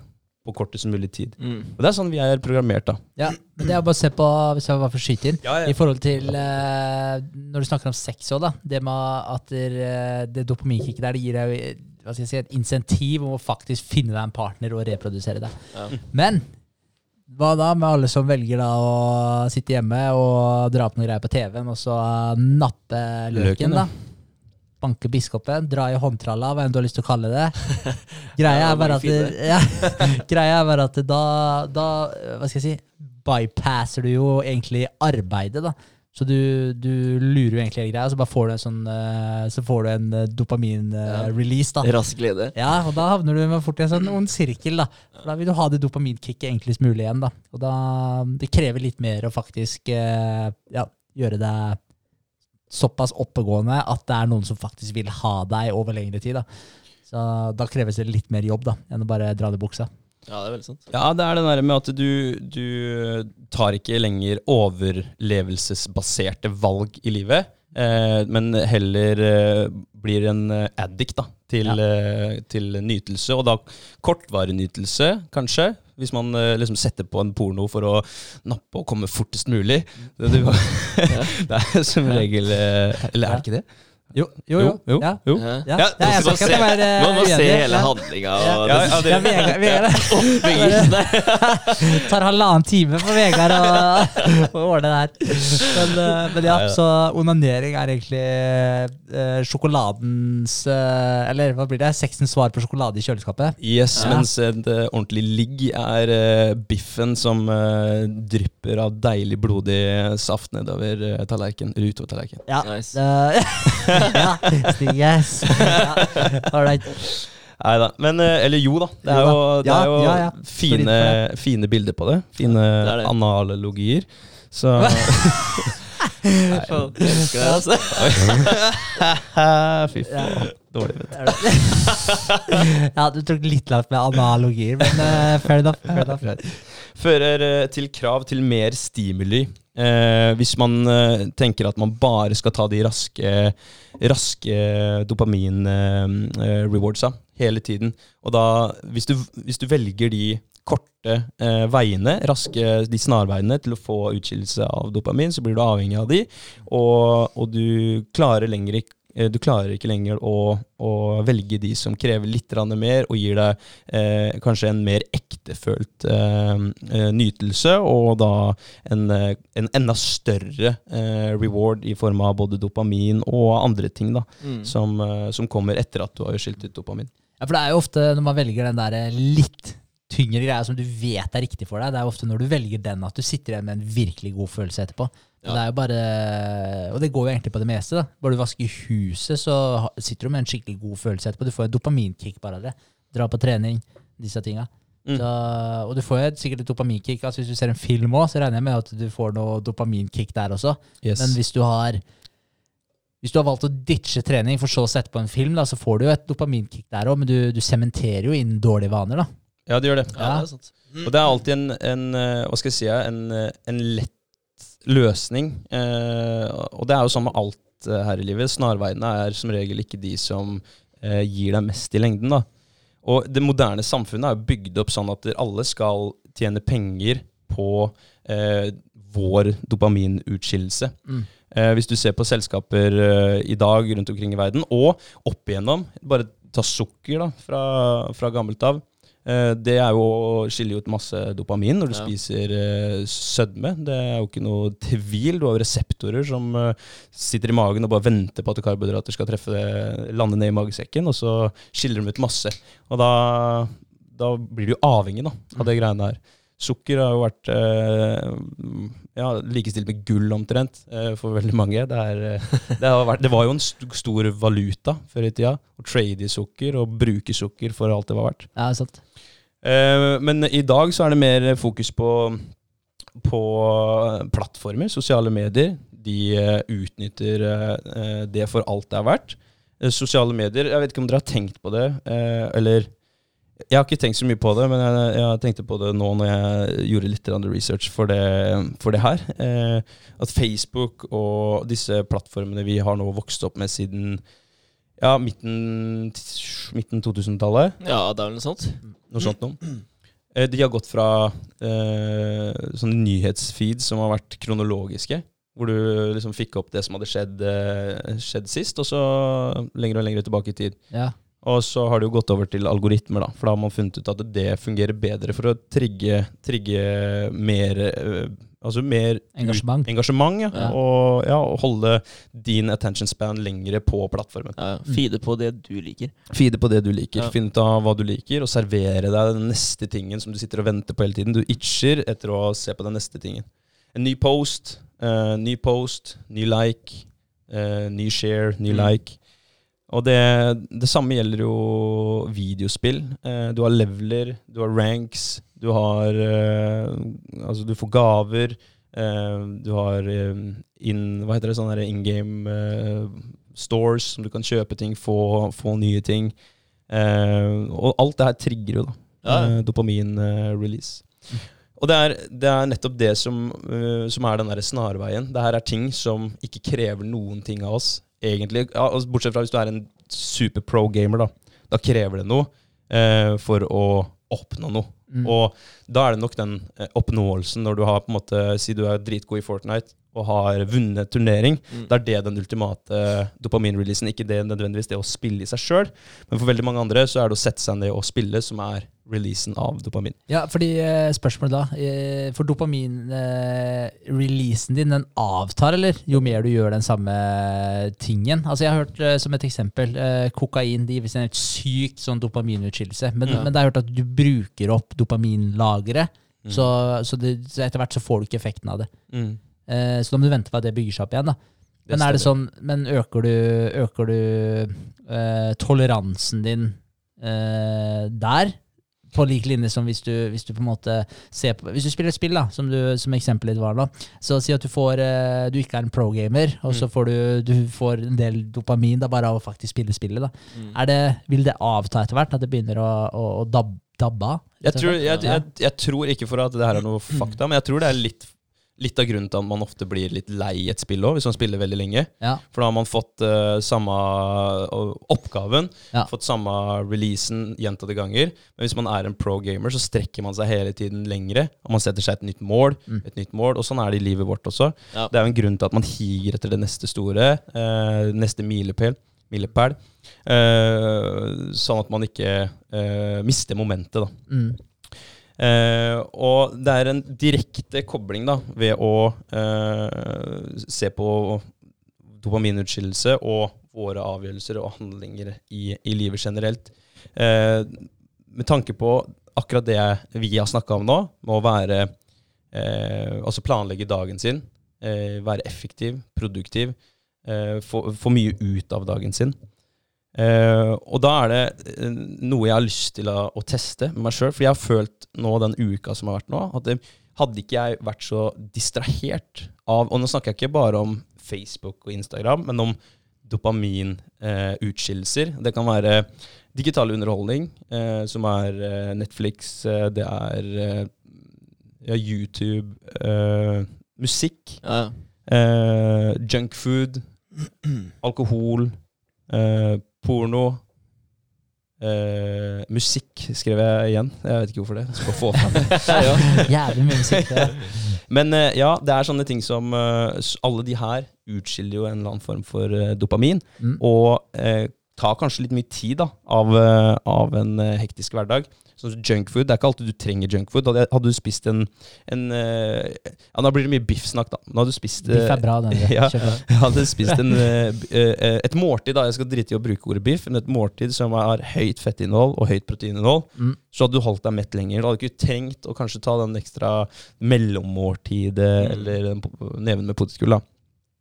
på kortest mulig tid. Mm. Og Det er sånn vi er programmert, da. Ja, men det er bare å se på, hvis jeg bare får skyte inn, Ja, i forhold til eh, Når du snakker om sex òg, da. Det med at der, eh, det dopaminkicket der, det gir deg hva skal jeg si, et insentiv om å faktisk finne deg en partner og reprodusere deg. Ja. Men hva da med alle som velger da å sitte hjemme og dra opp noen greier på TV-en, og så nappe løken, Løken, da? banke biskopen, dra i håndtralla, hva enn du har lyst til å kalle det. Greia er bare at, ja, greia er bare at da, da Hva skal jeg si Bypasser du jo egentlig arbeidet, da. Så du, du lurer jo egentlig hele greia, og så bare får du en sånn eh, Så får du en Ja. dopamin-release, da. Rask glede. Ja, og da havner du fort i en sånn ond sirkel, da. Da vil du ha det dopaminkicket enklest mulig igjen, da. Og da Det krever litt mer å faktisk eh, ja, gjøre det såpass oppegående at det er noen som faktisk vil ha deg over lengre tid, da. Så da kreves det litt mer jobb, da, enn å bare dra det i buksa. Ja, det er veldig sant. Ja, det er det der med at du, du tar ikke lenger overlevelsesbaserte valg i livet, eh, men heller eh, blir en eh, addict da, til, eh, til nytelse. Og da kortvarig nytelse, kanskje. Hvis man eh, liksom setter på en porno for å nappe og komme fortest mulig. Det, du, det er som regel eh, Eller er det ikke det? Jo, jo, jo. Jo, Ja. jo. Ja. Ja, jeg man skal ikke være eh, Man må se hele handlinga Ja. og Ja, det ja, det- Ja, Vegard, Vegard tar halvannen time for Vegard å, å ordne det her. Men, eh, men ja, så onanering er egentlig uh, sjokoladens uh, Eller hva blir det? Sexens svar på sjokolade i kjøleskapet. Yes, Ja. mens et ordentlig ligg er uh, biffen som drypper av deilig blodig saft nedover uh, tallerken. Utover tallerken. Ja. Nice. Ja, Stig, yes. Ålreit. Nei da. Men eh, Eller jo da. Det er Jo det er jo ja, ja. Fine, fine bilder på det. Fine det det. analogier. Så Nei, elsker det, altså. Fy faen. Dårlig, vet du. Ja, du tok litt langt med analogier, men uh, fair enough. Fair enough. Fører uh, til krav til mer stimuli. Eh, hvis man eh, tenker at man bare skal ta de raske, raske dopamin-rewardsa hele tiden. Og da, hvis du, hvis du velger de korte eh, veiene, raske, de snarveiene til å få utskillelse av dopamin, så blir du avhengig av de, og, og du klarer lenger ikke eh, du klarer ikke lenger å, å velge de som krever litt mer, og gir deg eh, kanskje en mer ektefølt eh, eh, nytelse, og da en, eh, en enda større eh, reward i form av både dopamin og andre ting da, Mm. som, eh, som kommer etter at du har skilt ut dopamin. Ja, for det er jo ofte når man velger den der litt tyngre greia som du vet er riktig for deg, det er ofte når du velger den at du sitter igjen med en virkelig god følelse etterpå. Ja. Det er jo bare, og det går jo egentlig på det meste. da. Bare du vasker huset, så sitter du med en skikkelig god følelse etterpå. Du får et dopaminkick bare av det. Dra på trening, disse tinga. Mm. Så, og du får jo sikkert et dopaminkick. Altså Hvis du ser en film òg, så regner jeg med at du får noe dopaminkick der også. Yes. Men hvis du har hvis du har valgt å ditche trening for så å sette på en film, da, så får du jo et dopaminkick der òg, men du, du sementerer jo inn dårlige vaner. da. Ja, det gjør det. Ja, det er sant. Og det er alltid en, en eh, hva skal jeg si, en, eh, en lett løsning. Eh, og det er jo sånn med alt eh, her i livet. Snarveiene er som regel ikke de som eh, gir deg mest i lengden. da. Og det moderne samfunnet er jo bygd opp sånn at alle skal tjene penger på eh, vår dopaminutskillelse. Mm. Eh, hvis du ser på selskaper eh, i dag rundt omkring i verden, og opp igjennom Bare ta sukker da, fra, fra gammelt av. Eh, det er jo skiller skille ut masse dopamin når du Ja. spiser eh, sødme. Det er jo ikke noe tvil. Du har reseptorer som eh, sitter i magen og bare venter på at karbohydrater skal treffe det, lande ned i magesekken, og så skiller de ut masse. Og da, da blir du avhengig da, av det greiene her. Sukker har jo vært eh, ja, likestilt med gull omtrent eh, for veldig mange. Det, er, eh, det, har vært, det var jo en st stor valuta før i tida. Å trade i sukker og bruke sukker for alt det var verdt. Ja, sant. Eh, men i dag så er det mer fokus på, på plattformer, sosiale medier. De utnytter det for alt det er verdt. Sosiale medier, jeg vet ikke om dere har tenkt på det, eh, eller jeg har ikke tenkt så mye på det, men jeg, jeg tenkte på det nå når jeg gjorde litt research for det, for det her. Eh, at Facebook og disse plattformene vi har nå vokst opp med siden ja, midten, midten 2000-tallet, Ja, det er vel noe sånt. noe sånt noe. Eh, De har gått fra eh, sånne nyhetsfeeds som har vært kronologiske, hvor du liksom fikk opp det som hadde skjedd, eh, skjedd sist, og så lenger og lenger tilbake i tid. Ja. Og så har det jo gått over til algoritmer, da, for da har man funnet ut at det fungerer bedre for å trigge, trigge mer, eh, altså mer Engasjement. engasjement ja. Ja. Og, ja, og holde din attention span lengre på plattformen. Ja, Feede på det du liker. Feede på det du liker. Ja. Finn ut av hva du liker, og servere deg den neste tingen som du sitter og venter på hele tiden. Du itcher etter å se på den neste tingen. En ny post, uh, ny post, ny like, uh, ny share, ny Mm. like. Og det, det samme gjelder jo videospill. Eh, du har leveler, du har ranks, du har eh, Altså, du får gaver. eh, du har in, Hva heter det? Sånne in game stores som du kan kjøpe ting, få, få nye ting. Eh, og alt det her trigger jo da Ja, dopamin-release. Og det er, det er nettopp det som, som er den der snarveien. Det her er ting som ikke krever noen ting av oss, egentlig. Ja, bortsett fra hvis du er en super pro-gamer, da. Da krever det noe eh, for å oppnå noe. Mm. Og da er det nok den eh, oppnåelsen når du har på en måte Si du er dritgod i Fortnite og har vunnet turnering. Mm. Da er det den ultimate dopaminreleasen. Ikke det nødvendigvis det å spille i seg sjøl, men for veldig mange andre så er det å sette seg ned og spille som er releasen av dopamin. Ja, fordi eh, spørsmålet da eh, For dopamin-releasen din, den avtar, eller? Jo mer du gjør den samme tingen. Altså Jeg har hørt eh, som et eksempel kokain. Det gir en helt sykt sånn dopaminutskillelse. Men, Ja. men det har jeg hørt at du bruker opp dopaminlageret. Mm. Så, så, så etter hvert så får du ikke effekten av det. Mm. Eh, så da må du vente på at det bygger seg opp igjen. da Men er det sånn Men øker du, øker du eh, toleransen din eh, der? På lik linje som hvis du, hvis du på en måte ser på Hvis du spiller et spill, da, som, du, som eksempelet ditt var nå, så si at du får eh, Du ikke er en pro-gamer, og så Mm. får du, du får en del dopamin da, bare av å faktisk spille spillet. da Mm. er det, Vil det avta etter hvert? At det begynner å, å, å dab, dabbe av? Jeg tror, jeg, jeg, jeg tror ikke for at det her er noe fakta, men jeg tror det er litt, litt av grunnen til at man ofte blir litt lei et spill òg, hvis man spiller veldig lenge. Ja. For da har man fått uh, samme uh, oppgaven, Ja. fått samme releasen gjentatte ganger. Men hvis man er en pro-gamer, så strekker man seg hele tiden lengre. Og man setter seg et nytt mål, Mm. et nytt mål, og sånn er det i livet vårt også. Ja. Det er jo en grunn til at man higer etter det neste store, uh, neste milepæl. Milepæl. uh, sånn at man ikke eh, mister momentet, da. Mm. Eh, og det er en direkte kobling da, ved å eh, se på dopaminutskillelse og våre avgjørelser og handlinger i, i livet generelt. Eh, med tanke på akkurat det vi har snakka om nå, med å være eh, Altså planlegge dagen sin, eh, være effektiv, produktiv, eh, få, få mye ut av dagen sin. Eh, og da er det uh, noe jeg har lyst til å, å teste med meg sjøl. For jeg har følt nå den uka som har vært nå, at det, hadde ikke jeg vært så distrahert av Og nå snakker jeg ikke bare om Facebook og Instagram, men om dopaminutskillelser. det kan være digital underholdning, eh, som er eh, Netflix, eh, det er eh, ja, YouTube, eh, musikk, Ja, eh, junkfood, alkohol, eh, porno. eh, musikk skrev jeg igjen. Jeg vet ikke hvorfor det. Skal få fram det. Jævlig mye musikk. Ja. Men eh, ja, det er sånne ting som eh, Alle de her utskiller jo en eller annen form for eh, dopamin. Mm. Og eh, tar kanskje litt mye tid da, av, eh, av en eh, hektisk hverdag. Sånn junkfood. Det er ikke alltid du trenger junkfood. Hadde, hadde du spist en, en eh, Ja, nå blir det mye biffsnakk, da. Nå hadde du spist Biff eh, er bra, den. Ja. Hadde spist en, eh, eh, et måltid, da. Jeg skal drite i å bruke ordet biff, men et måltid som har høyt fettinnhold og høyt proteininnhold. Mm. Så hadde du holdt deg mett lenger. Du hadde ikke trengt å kanskje ta den ekstra mellommåltidet Mm. eller neven med potetgull. da.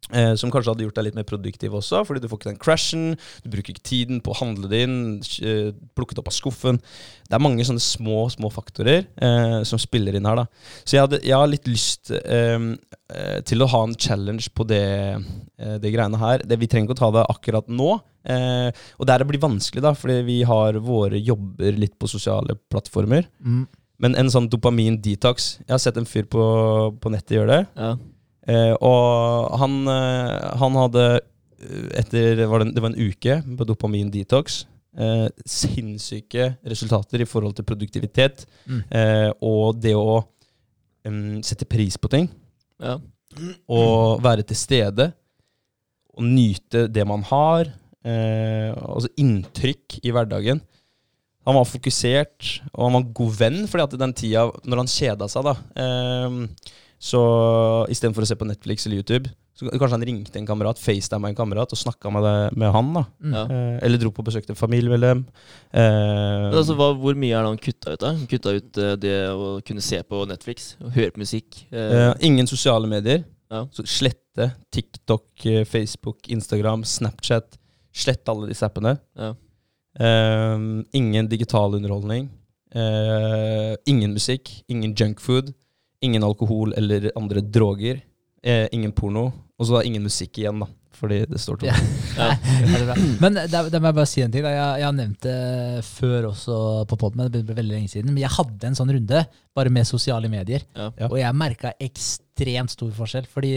Eh, som kanskje hadde gjort deg litt mer produktiv også, fordi du får ikke den crashen. Du bruker ikke tiden på å handle det inn, eh, plukket opp av skuffen. Det er mange sånne små små faktorer eh, som spiller inn her. da. Så jeg, hadde, jeg har litt lyst eh, eh, til å ha en challenge på det, eh, det greiene her. Det, vi trenger ikke å ta det akkurat nå. Eh, og der det blir vanskelig, da, fordi vi har våre jobber litt på sosiale plattformer. Mm. Men en sånn dopamin-detox Jeg har sett en fyr på, på nettet gjøre det. Ja. Eh, og han, eh, han hadde eh, etter var det, det var en uke på dopamin-detox. Eh, sinnssyke resultater i forhold til produktivitet Mm. eh, og det å um, sette pris på ting. Ja. Og være til stede. Og nyte det man har. Eh, altså inntrykk i hverdagen. Han var fokusert, og han var en god venn, fordi at den tida når han kjeda seg, da Så istedenfor å se på Netflix eller YouTube, så kanskje han ringte en kamerat, facetima en kamerat og snakka med, med han. da. Mm. Ja. Eh, eller dro på besøk til familiemedlem. Eh, altså, hva, hvor mye er det han kutta ut? da? Han kutta ut eh, det å kunne se på Netflix og høre på musikk. eh, eh, ingen sosiale medier. Ja. Så slette TikTok, eh, Facebook, Instagram, Snapchat. Slett alle disse appene. Ja. Ingen digital underholdning. Eh, ingen musikk. Ingen junkfood. Ingen alkohol eller andre droger. Eh, ingen porno. Og så da ingen musikk igjen, da. Fordi det står tomt. Ja. Ja. Men da, da må jeg bare si en ting. Da. Jeg, jeg har nevnt det før også på podden, men det ble veldig lenge siden. Men jeg hadde en sånn runde, bare med sosiale medier. Ja. Ja. Og jeg merka ekstremt stor forskjell. Fordi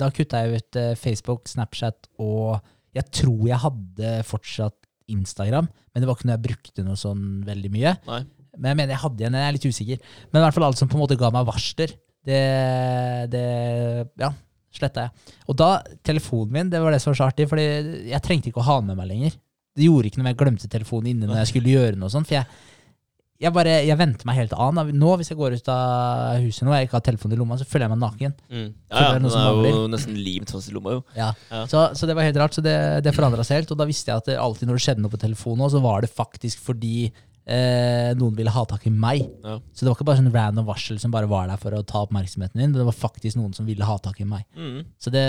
da kutta jeg ut eh, Facebook, Snapchat og jeg tror jeg hadde fortsatt Instagram, men det var ikke noe jeg brukte noe sånn veldig mye. Nei. Men jeg mener jeg hadde en, jeg er litt usikker. Men i hvert fall alt som på en måte ga meg varsler, det, det ja, sletta jeg. Og da, telefonen min, det var det som var så artig, fordi jeg trengte ikke å ha den med meg lenger. Det gjorde ikke noe om jeg glemte telefonen inne når jeg skulle gjøre noe sånt, for jeg, jeg bare, jeg venter meg helt an. Nå, hvis jeg går ut av huset nå og jeg ikke har telefonen i lomma, så føler jeg meg naken. Mm. Ja, ja, den er jo nesten limt fast i lomma, jo. Ja. Ja. Så, så det var helt rart, så det, det forandra seg helt. Og da visste jeg at det alltid når det skjedde noe på telefonen, så var det faktisk fordi eh, noen ville ha tak i meg. Ja. Så det var ikke bare sånn random varsel som bare var der for å ta oppmerksomheten din, men det var faktisk noen som ville ha tak i meg. Mm. Så det,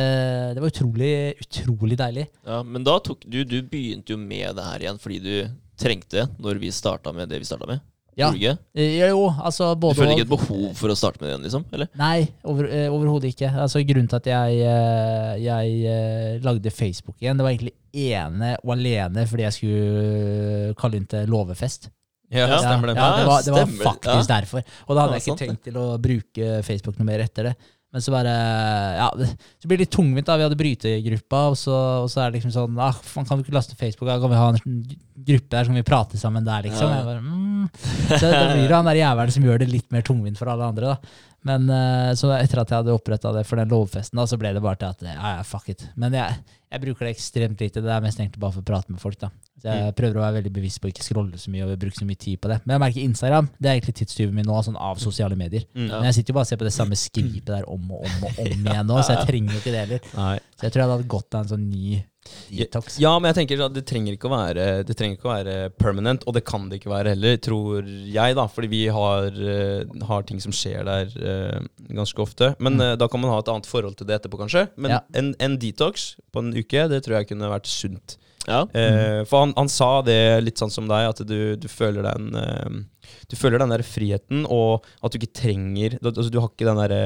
det var utrolig, utrolig deilig. Ja, men da tok du Du begynte jo med det her igjen fordi du trengte når vi starta med det vi starta med. Ja. Du? Eh, Jo, altså Du både følte og. ikke et behov for å starte med det igjen, liksom? Eller? Nei, over, eh, overhodet ikke. Altså, grunnen til at jeg, eh, jeg lagde Facebook igjen, det var egentlig ene og alene fordi jeg skulle kalle inn til låvefest. Ja, Ja, stemmer det. Ja, det var, det var faktisk Ja. derfor. Og da hadde jeg ikke sant tenkt til å bruke Facebook noe mer etter det. Men så bare Ja, så blir det litt tungvint. da Vi hadde brytegruppa, og så, og så er det liksom sånn ah, man Kan vi ikke laste Facebook? Da kan vi ha en gruppe der, så kan vi prate sammen der, liksom. Ja. Jeg bare, mm. Så det blir jo han der jævelen som gjør det litt mer tungvint for alle andre, da. Men eh, så etter at jeg hadde oppretta det for den lovfesten, da, så ble det bare til at ja, ja, fuck it. Men jeg, jeg bruker det ekstremt lite. Det er mest egentlig bare for å prate med folk, da. Så jeg prøver å være veldig bevisst på å ikke scrolle så mye og bruke så mye tid på det. Men jeg merker Instagram det er egentlig tidstyven min nå, sånn av sosiale medier. Mm. Ja. Men jeg sitter jo bare og ser på det samme skripet der om og om og om igjen nå, så jeg trenger jo ikke det heller. Nei. Så jeg tror jeg hadde godt av en sånn ny detox. Ja, men jeg tenker at det trenger ikke å være Det trenger ikke å være permanent, og det kan det ikke være heller, tror jeg, da. Fordi vi har, eh, har ting som skjer der eh, ganske ofte. Men mm. da kan man ha et annet forhold til det etterpå, kanskje. Men Ja. en, en detox på en uke, det tror jeg kunne vært sunt. Ja. Eh, for han, han sa det litt sånn som deg, at du, du føler den eh, Du føler den der friheten, og at du ikke trenger du, altså, du har ikke den derre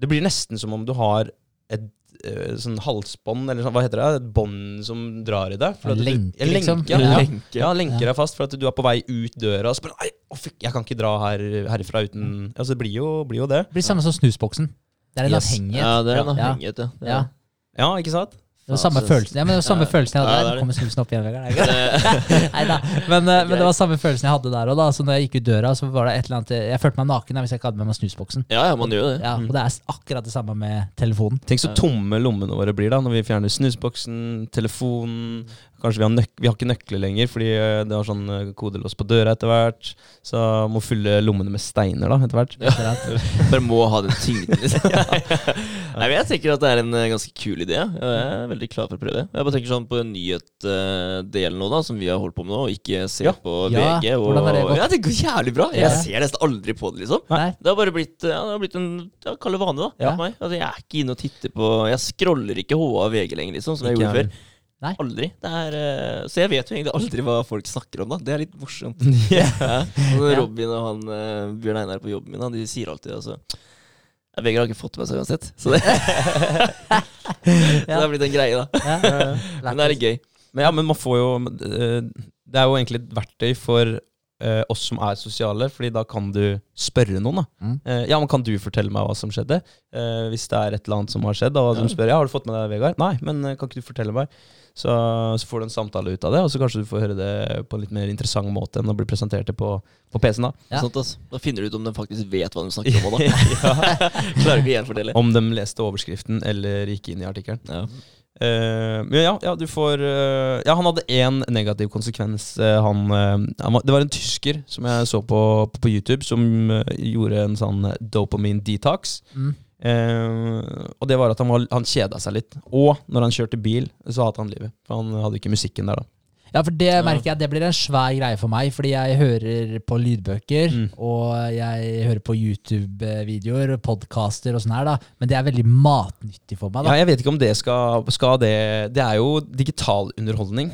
Det blir nesten som om du har et eh, sånn halsbånd, eller sånn, hva heter det? Et bånd som drar i deg. for En at lenke, en liksom. Ja, ja. Lenke. ja, lenker deg fast for at du er på vei ut døra, og så bare Nei, å, fuck, jeg kan ikke dra her, herifra uten Altså, det blir jo, blir jo det. Det blir samme som snusboksen. Det er en Yes. avhengighet. Ja, det er en Ja. avhengighet, ja. Ja. Ja, ikke sant? Det var samme følelsen ja, men det var samme Ja. følelsen jeg hadde der. Nå. Kommer snusen opp igjen, Vegard? Nei da. Men, eh, men det var samme følelsen jeg hadde der òg. Så når jeg gikk ut døra, så var det et eller annet Jeg følte meg naken hvis jeg ikke hadde med meg snusboksen. Ja, ja, man gjør det. Ja, og det er akkurat det samme med telefonen. Tenk så tomme lommene våre blir da når vi fjerner snusboksen, telefonen Kanskje vi har, nøk vi har ikke nøkler lenger fordi eh, det har sånn eh, kodelås på døra etter hvert. Så må fylle lommene med steiner da etter hvert. Ja. Bare må ha den tyngden, liksom. Nei, Jeg tenker at det er en eh, ganske kul idé. Jeg er veldig klar for å prøve det. Jeg bare tenker sånn på nyhetsdelen nå, da, som vi har holdt på med nå, og ikke ser Ja. på Ja, VG. Og, hvordan har det gått? Ja, det går jævlig bra. Jeg ser nesten aldri på det, liksom. Nei. Det har bare blitt, ja, det har blitt en ja, kall vane, da. Ja. for Meg. Altså, jeg er ikke inne og titter på Jeg scroller ikke HA og VG lenger, liksom, som jeg gjorde før. Nei. Aldri. Det er, eh, så jeg vet jo egentlig aldri hva folk snakker om, da. Det er litt morsomt. Ja. Ja. Robin og han eh, Bjørn Einar på jobben min, de sier alltid altså Vegard har ikke fått med seg uansett. Så det, så det har blitt en greie, da. Ja. Men det er litt gøy. Men ja, men man får jo eh, Det er jo egentlig et verktøy for uh, oss som er sosiale, Fordi da kan du spørre noen. da Mm. Uh, Ja, men Kan du fortelle meg hva som skjedde? Uh, hvis det er et eller annet som har skjedd, og Ja. de spør ja, har du fått med deg Vegard. Nei, men kan ikke du fortelle meg? Så, så får du en samtale ut av det, og så kanskje du får høre det på en litt mer interessant måte enn å bli presentert det på, på PC-en. da Ja. sånn, altså. Da finner du ut om de faktisk vet hva de snakker om. Da. Klarer ikke å gjenfortelle. Om de leste overskriften eller gikk inn i artikkelen. Ja. Uh, ja, ja, du får uh, Ja, han hadde én negativ konsekvens. Uh, han, han det var en tysker som jeg så på, på, på YouTube, som gjorde en sånn dopamine detox. Mm. Eh, og det var at han, var, han kjeda seg litt. Og når han kjørte bil, så hadde han livet. For han hadde ikke musikken der, da. Ja, for det merker jeg det blir en svær greie for meg, fordi jeg hører på lydbøker, Mm. og jeg hører på YouTube-videoer, podcaster og sånn her, da. Men det er veldig matnyttig for meg, Ja, jeg vet ikke om det skal, skal det Det er jo digital underholdning.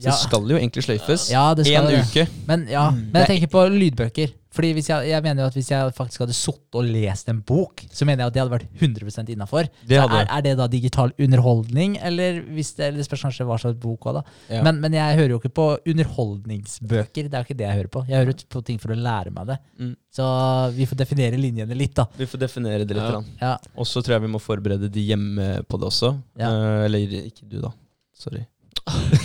Så Ja. det skal jo egentlig sløyfes. Ja, det skal en uke. Men, ja, Mm. men jeg tenker på lydbøker. Fordi hvis jeg, jeg mener jo at hvis jeg faktisk hadde sittet og lest en bok, så mener jeg at det hadde vært 100 innafor. Er, er det da digital underholdning, eller hvis det, eller det spørs kanskje hva slags bok også, da. Ja. Men, men jeg hører jo ikke på underholdningsbøker. Det er jo ikke det jeg hører på. Jeg hører på ting for å lære meg det. Mm. Så vi får definere linjene litt, da. Vi får definere det litt. Ja. Ja. Og så tror jeg vi må forberede de hjemme på det også. Ja. Eh, eller ikke du, da. Sorry.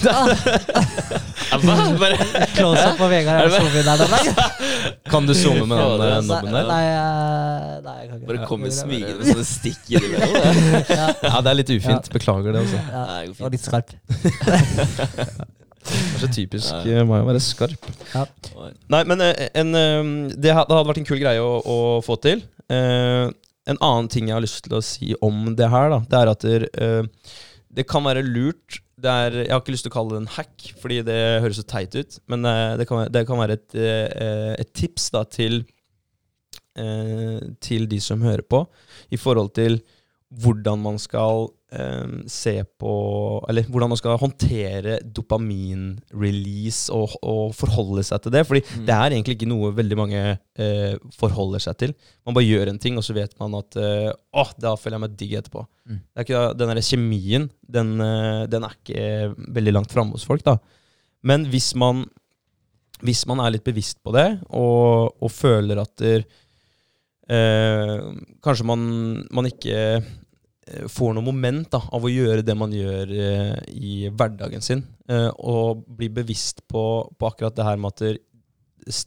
Ja, hva? Bare Close up på Vegard Er der. Kan du zoome med den Fader, eh, nobben der? nei, jeg- nei, jeg kan ikke Bare kom komme smigende med sånne stikk i det. Ja, Ja, det er litt ufint. Beklager det. altså ja, Det var litt skarp. Det er så typisk Ja. eh, meg å være skarp. Ja. Nei, men eh, en, eh, det, hadde vært en kul greie å, å få til. Eh, en annen ting jeg har lyst til å si om det her, da, det er at eh, det kan være lurt er, Jeg har ikke lyst til å kalle det en hack, fordi det høres så teit ut. Men eh, det, kan, det kan være et, eh, et tips da, til, eh, til de som hører på, i forhold til hvordan man skal eh, se på Eller hvordan man skal håndtere dopamin-release og, og forholde seg til det. Fordi Mm. det er egentlig ikke noe veldig mange eh, forholder seg til. Man bare gjør en ting, og så vet man at eh, Åh, da føler jeg meg digg etterpå. Mm. Det ikke, den der kjemien, den, den er ikke veldig langt framme hos folk, da. Men hvis man, hvis man er litt bevisst på det, og, og føler at der, eh, kanskje man, man ikke får noe moment da, av å gjøre det man gjør eh, i hverdagen sin, eh, og bli bevisst på, på akkurat det her med at det,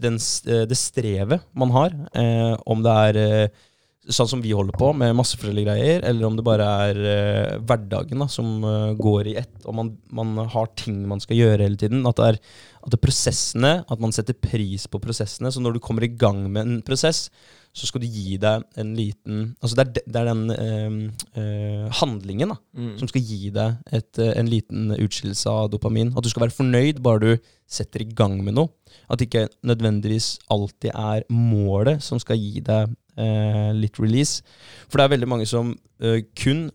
den, eh, det strevet man har, eh, om det er eh, sånn som vi holder på, med masse forskjellige greier, eller om det bare er eh, hverdagen da, som eh, går i ett, og man, man har ting man skal gjøre hele tiden. At det er at det er prosessene, at man setter pris på prosessene. Så når du kommer i gang med en prosess, så skal du gi deg en liten Altså det er, de- det er den eh, eh, handlingen da, Mm. som skal gi deg et, eh, en liten utskillelse av dopamin. At du skal være fornøyd bare du setter i gang med noe. At det ikke nødvendigvis alltid er målet som skal gi deg eh, litt release. For det er veldig mange som eh, kun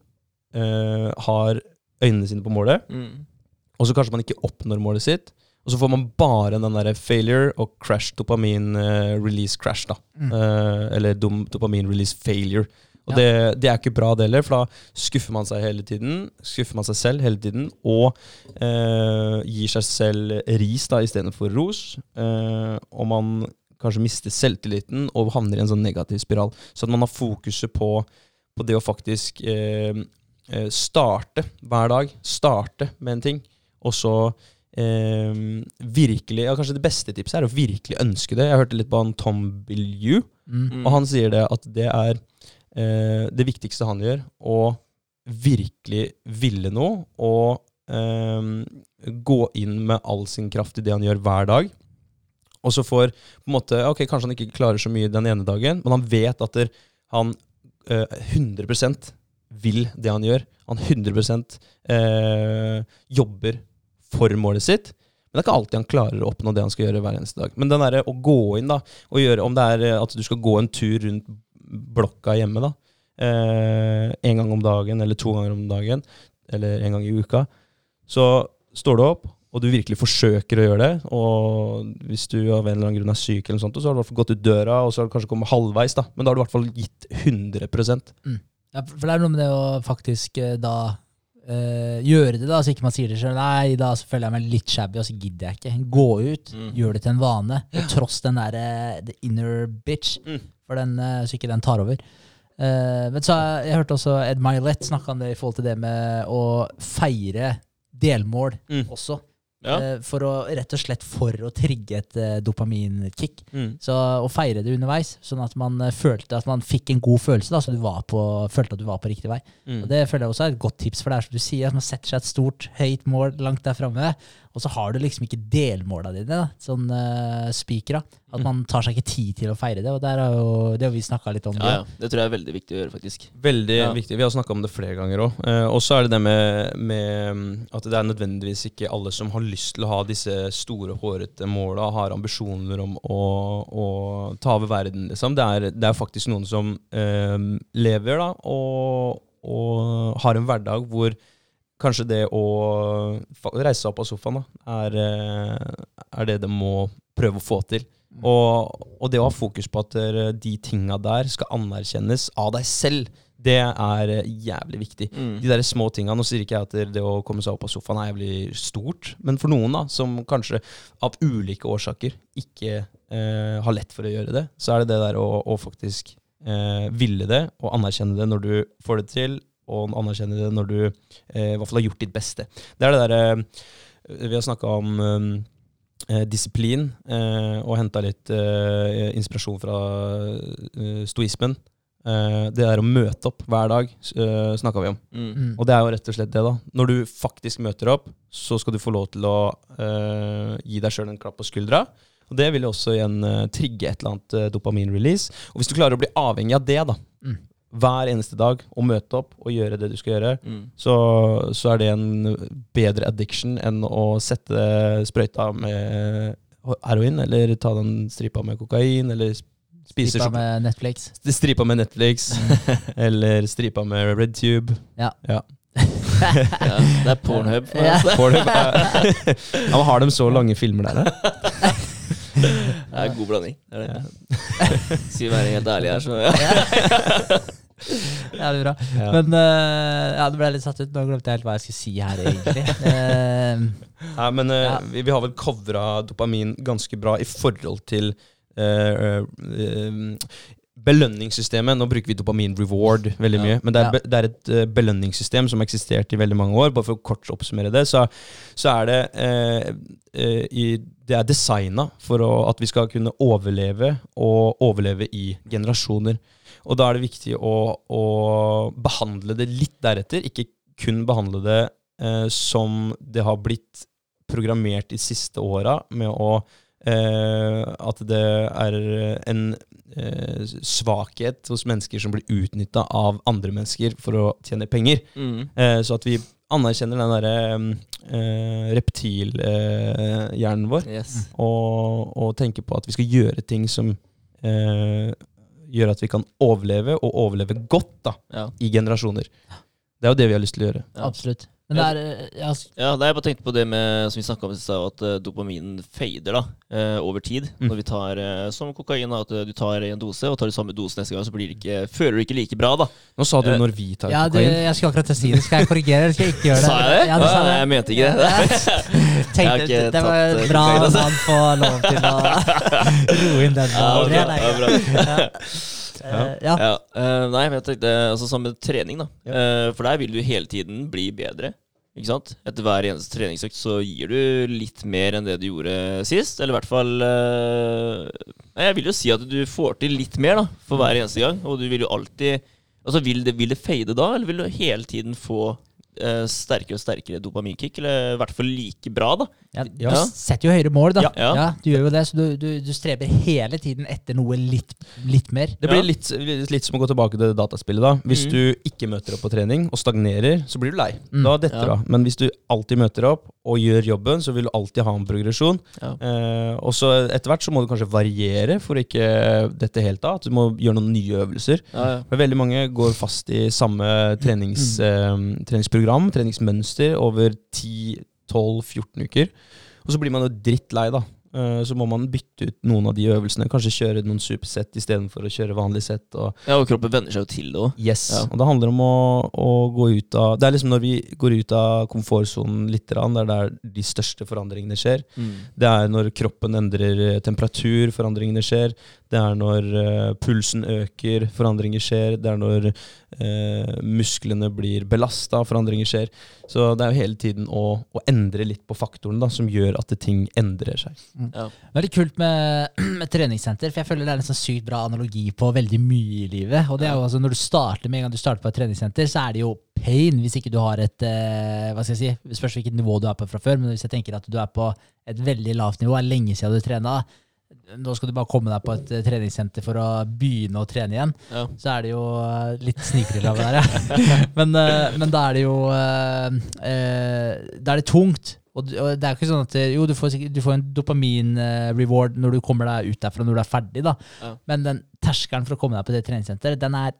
eh, har øynene sine på målet, Mm. og så kanskje man ikke oppnår målet sitt. Og så får man bare den der failure og crash dopamin eh, release crash, da. Mm. Uh, eller dum, dopamin release failure. Og Ja. det, det er ikke bra det heller, for da skuffer man seg hele tiden. Skuffer man seg selv hele tiden, og uh, gir seg selv ris da istedenfor ros. Og man kanskje mister selvtilliten og havner i en sånn negativ spiral. Så at man har fokuset på, på det å faktisk starte hver dag. Starte med en ting, og så eh, virkelig ja, Kanskje det beste tipset er å virkelig ønske det. Jeg hørte litt på han Tom Billieu, Mm. Mm. og han sier det at det er eh, det viktigste han gjør, å virkelig ville noe og eh, gå inn med all sin kraft i det han gjør hver dag. Og så får på en måte, ok, Kanskje han ikke klarer så mye den ene dagen, men han vet at der, han eh, 100% vil det han gjør. Han 100 eh, jobber for målet sitt. Men det er ikke alltid han klarer å oppnå det han skal gjøre hver eneste dag. Men den der, å gå inn da, og gjøre, om det er eh, at du skal gå en tur rundt blokka hjemme da, eh, en gang om dagen eller to ganger om dagen, eller en gang i uka, så står du opp, og du virkelig forsøker å gjøre det, og hvis du av en eller annen grunn er syk, eller noe sånt, så har du i hvert fall gått ut døra, og så har du kanskje kommet halvveis, da. men da har du i hvert fall gitt 100% Ja, for for det er noe med det å faktisk eh, da eh, gjøre det, da, så ikke man sier det sjøl. Nei, da så føler jeg meg litt shabby, og så gidder jeg ikke. Gå ut, Mm. gjør det til en vane. Og tross den derre the inner bitch, Mm. for den, uh, så ikke den tar over. Eh, men så jeg, jeg hørte også Ed Milet snakke om det i forhold til det med å feire delmål Mm. også. Ja. eh, for å, rett og slett for å trigge et eh, dopaminkick. Mm. Så å feire det underveis, sånn at man eh, følte at man fikk en god følelse, da, så du var på, følte at du var på riktig vei. Mm. Og Det føler jeg også er et godt tips, for det er som du sier, at man setter seg et stort, høyt mål langt der framme, og så har du liksom ikke delmåla dine, da, sånn uh, spikra. At man tar seg ikke tid til å feire det, og der er jo, det har vi snakka litt om. Ja, ja. Det tror jeg er veldig viktig å gjøre, faktisk. Veldig Ja. viktig. Vi har snakka om det flere ganger òg. Eh, og så er det det med, med mm, at det er nødvendigvis ikke alle som har lyst til å ha disse store, hårete måla, har ambisjoner om å, å ta over verden, liksom. Det er, det er faktisk noen som eh, lever da, og, og har en hverdag hvor kanskje det å reise seg opp av sofaen da, er, eh, er det de må prøve å få til. Og, og det å ha fokus på at eh, de tinga der skal anerkjennes av deg selv, det er eh, jævlig viktig. Mm. De der små tinga, Nå sier ikke jeg at det- det å komme seg opp av sofaen er jævlig stort, men for noen da, som kanskje av ulike årsaker ikke eh, har lett for å gjøre det, så er det det der å, å faktisk eh, ville det, og anerkjenne det når du får det til, og anerkjenne det når du eh, i hvert fall har gjort ditt beste. Det er det derre Vi har snakka om eh, eh, disiplin, eh, og henta litt eh, inspirasjon fra eh, stoismen. Eh, det der å møte opp hver dag eh, snakka vi om. Mm. Og det er jo rett og slett det, da. Når du faktisk møter opp, så skal du få lov til å eh, gi deg sjøl en klapp på skuldra. Og det vil også igjen eh, trigge et eller annet dopamin-release. Og hvis du klarer å bli avhengig av det, da, Mm. Hver eneste dag, og møte opp og gjøre det du skal gjøre, Mm. så, så er det en bedre addiction enn å sette sprøyta med heroin, eller ta den stripa med kokain, eller spise Stripa med Netflix. Stripa med Netflix, eller stripa med RedTube. Ja, det er pornhub. For Ja. Pornhub er- ja, har de så lange filmer der, da? Det er god blanding. Det er det. Skal vi være helt ærlige her, så ja. Ja, det er bra. Ja. Men uh, ja, det ble litt satt ut. Nå glemte jeg helt hva jeg skulle si her, egentlig. uh, Nei, men uh, Ja. vi, vi har vel covra dopamin ganske bra i forhold til belønningssystemet. Nå bruker vi dopamin reward veldig Ja. mye, men det er, Ja. be, det er et uh, belønningssystem som har eksistert i veldig mange år. Bare for å kort oppsummere det, så, så er det uh, uh, i, Det er designa for å, at vi skal kunne overleve, og overleve i generasjoner. Og da er det viktig å, å behandle det litt deretter, ikke kun behandle det eh, som det har blitt programmert de siste åra, med å eh, At det er en eh, svakhet hos mennesker som blir utnytta av andre mennesker for å tjene penger. Mm. Eh, så at vi anerkjenner den derre eh, reptilhjernen vår, Yes. og, og tenker på at vi skal gjøre ting som eh, gjør at vi kan overleve, og overleve godt da, Ja. i generasjoner. Det er jo det vi har lyst til å gjøre. Ja. Absolutt. Men det er eh, ja, Ja, nei, jeg bare tenkte på det med, som vi snakka om i stad, at eh, dopaminen fader da, eh, over tid. Mm. Når vi tar, som kokain, at du tar en dose, og tar du samme dose neste gang, så blir det ikke, føler du ikke like bra. da. Nå sa du når vi tar ja, du, kokain. jeg skulle akkurat til å si det. Skal jeg korrigere, eller skal jeg ikke gjøre det? Sa jeg det? Ja, du sa Nei, det. jeg mente ikke det. Tenkte, Jeg har ikke det var tatt, bra kokain, altså. man får lov til å roe inn den. Ja, var bra, Nei, ja, bra. ja. Eh, ja. Eh, nei, men jeg tenkte altså samme med trening, da. Eh, for der vil du hele tiden bli bedre. Ikke sant? Etter hver eneste treningsøkt så gir du litt mer enn det du gjorde sist. Eller i hvert fall eh, Jeg vil jo si at du får til litt mer da for hver eneste gang. Og du vil jo alltid Altså Vil det, vil det fade da, eller vil du hele tiden få eh, sterkere og sterkere dopaminkick? Eller i hvert fall like bra, da. Ja, Ja. Du setter jo høyere mål, da. Ja. Ja. du gjør jo det, så du, du, du streber hele tiden etter noe litt, litt mer. Det blir Ja. litt, litt som å gå tilbake til dataspillet. da Hvis mm. du ikke møter opp på trening og stagnerer, så blir du lei. Mm. Da detter du Ja. av. Men hvis du alltid møter opp og gjør jobben, så vil du alltid ha en progresjon. Ja. Eh, og så etter hvert så må du kanskje variere for å ikke dette helt av. At du må gjøre noen nye øvelser. Ja, ja. For veldig mange går fast i samme trenings, eh, treningsprogram, treningsmønster, over 10-12-14 uker. Og så blir man jo drittlei, da. Eh, Så må man bytte ut noen av de øvelsene. Kanskje kjøre noen supersett istedenfor å kjøre vanlig sett. Og ja, og kroppen venner seg jo til det òg. yes. Ja. Og det handler om å, å gå ut av Det er liksom når vi går ut av komfortsonen litt, grann, det er der de største forandringene skjer. Mm. Det er når kroppen endrer temperatur, forandringene skjer. Det er når eh, pulsen øker, forandringer skjer. Det er når eh, musklene blir belasta, forandringer skjer. Så det er jo hele tiden å, å endre litt på faktoren da, som gjør at ting endrer seg. Ja. Veldig kult med, med treningssenter, for jeg føler det er en sånn sykt bra analogi på veldig mye i livet. Og det er jo altså Når du starter med en gang du starter på et treningssenter, så er det jo pain hvis ikke du har et eh, Hva skal jeg si, spørs hvilket nivå du er på fra før, men hvis jeg tenker at du er på et veldig lavt nivå, er lenge siden du trena, nå skal du bare komme deg på et eh, treningssenter for å begynne å trene igjen, Ja. så er det jo eh, litt snikbriller der, ja. men, eh, men da er det jo Da er det tungt. Og, det er ikke sånn at Jo, du får, du får en dopamin-reward når du kommer deg ut derfra når du er ferdig, da. Ja. Men den terskelen for å komme deg på det treningssenteret, den er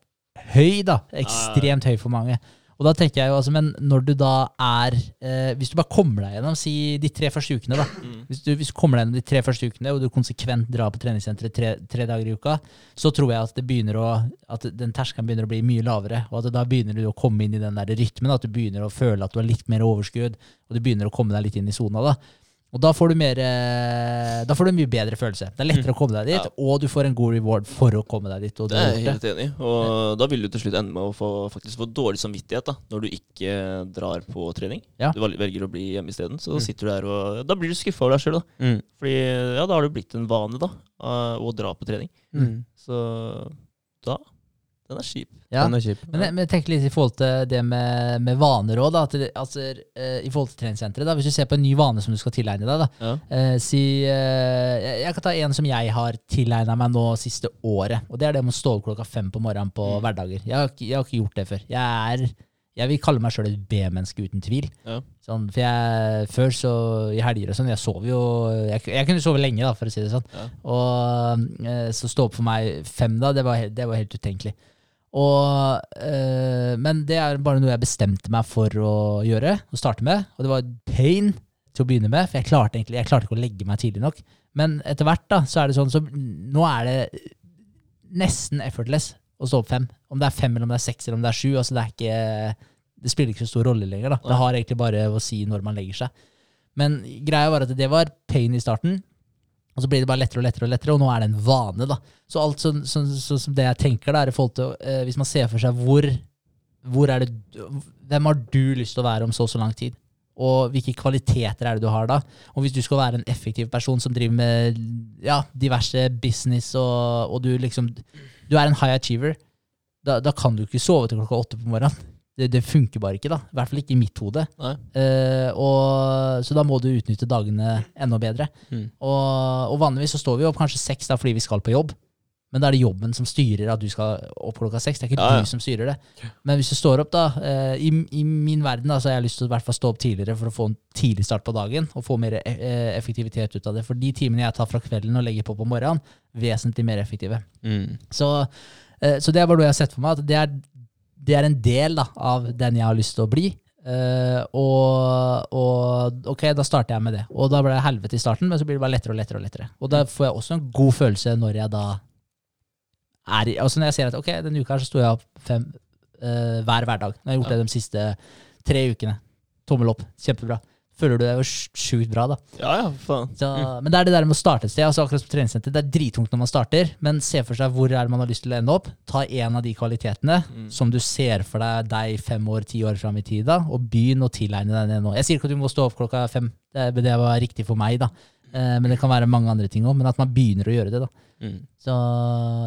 høy, da. Ekstremt høy for mange. Og da tenker jeg jo altså, Men når du da er eh, Hvis du bare kommer deg gjennom si de tre første ukene, da. Mm. Hvis du, hvis du kommer deg gjennom de tre første ukene, og du konsekvent drar på treningssenteret tre, tre dager i uka, så tror jeg at det begynner å At den terskelen begynner å bli mye lavere. Og at da begynner du å komme inn i den der rytmen. At du begynner å føle at du har litt mer overskudd, og du begynner å komme deg litt inn i sona. da og da får du mer eh, Da får du en mye bedre følelse. Det er lettere å komme deg dit, Ja. og du får en god reward for å komme deg dit. Og Det er jeg helt enig i. ja. da vil du til slutt ende med å få, få dårlig samvittighet da, når du ikke drar på trening. Ja. Du velger å bli hjemme isteden. Så Mm. sitter du der og Da blir du skuffa over deg sjøl, da. Mm. Fordi ja, da har det blitt en vane da, å dra på trening. Mm. Så da Den er kjip. Ja. Den er kjip. Men jeg, men jeg tenker litt i forhold til det med, med vaner òg. Altså, uh, I forhold til treningssenteret. da, Hvis du ser på en ny vane som du skal tilegne deg. da, Ja. uh, si, uh, jeg- Jeg kan ta en som jeg har tilegna meg nå siste året. Og Det er det med å stå opp klokka fem på morgenen på Mm. hverdager. Jeg har, jeg har ikke gjort det før. Jeg er, jeg vil kalle meg sjøl et B-menneske uten tvil. Ja. Sånn, for jeg, Før, så i helger og sånn, jeg sov jo jeg, jeg kunne sove lenge, da, for å si det sånn. Ja. Og så stå opp for meg fem, da, det var, det var helt utenkelig. Og, øh, men det er bare noe jeg bestemte meg for å gjøre, å starte med. Og det var pain til å begynne med, for jeg klarte egentlig jeg klarte ikke å legge meg tidlig nok. Men etter hvert da, så er det sånn, så nå er det nesten effortless å stå opp fem. Om det er fem, eller om det er seks, eller om det er sju. altså Det er ikke, det spiller ikke så stor rolle lenger. da. Det har egentlig bare å si når man legger seg. Men greia var at det var pain i starten, og så blir det bare lettere og lettere, og lettere, og nå er det en vane. da. Så alt sånn, sånn, sånn som det jeg tenker, da, er i forhold til, eh, hvis man ser for seg hvor, hvor er det, hvem har du lyst til å være om så og så lang tid? Og hvilke kvaliteter er det du har da? Og hvis du skal være en effektiv person som driver med ja, diverse business, og, og du liksom Du er en high achiever, da, da kan du ikke sove til klokka åtte på morgenen. Det, det funker bare ikke, da. I hvert fall ikke i mitt hode. Eh, og, så da må du utnytte dagene enda bedre. Mm. Og, og vanligvis så står vi opp kanskje seks da, fordi vi skal på jobb. Men da er det jobben som styrer at du skal opp klokka seks. Det er ikke Ja, ja. du som styrer det. Men hvis du står opp, da uh, i, I min verden da, så har jeg lyst til å hvert fall stå opp tidligere for å få en tidlig start på dagen og få mer eh, effektivitet ut av det. For de timene jeg tar fra kvelden og legger på på morgenen, vesentlig mer effektive. Mm. Så, eh, så det er bare noe jeg har sett for meg. At det er, det er en del da, av den jeg har lyst til å bli. Uh, og, og ok, da starter jeg med det. Og da ble det helvete i starten, men så blir det bare lettere og lettere. Og lettere. Og da får jeg også en god følelse når jeg da er i Altså når jeg ser at ok, denne uka her så sto jeg opp fem uh, hver hverdag. Nå har gjort det de siste tre ukene. Tommel opp. Kjempebra. Føler du det er jo sjukt bra, da. Ja, ja, faen. Så, Men det er det der med å starte et sted. altså akkurat som treningssenter, Det er drittungt når man starter, men se for seg hvor er det man har lyst til å ende opp. Ta en av de kvalitetene Mm. som du ser for deg deg fem år, ti år fram i tid, da, og begynn å tilegne deg det nå. Jeg sier ikke at du må stå opp klokka fem, det, det var riktig for meg, da. Eh, men det kan være mange andre ting òg. Men at man begynner å gjøre det. da. Mm. Så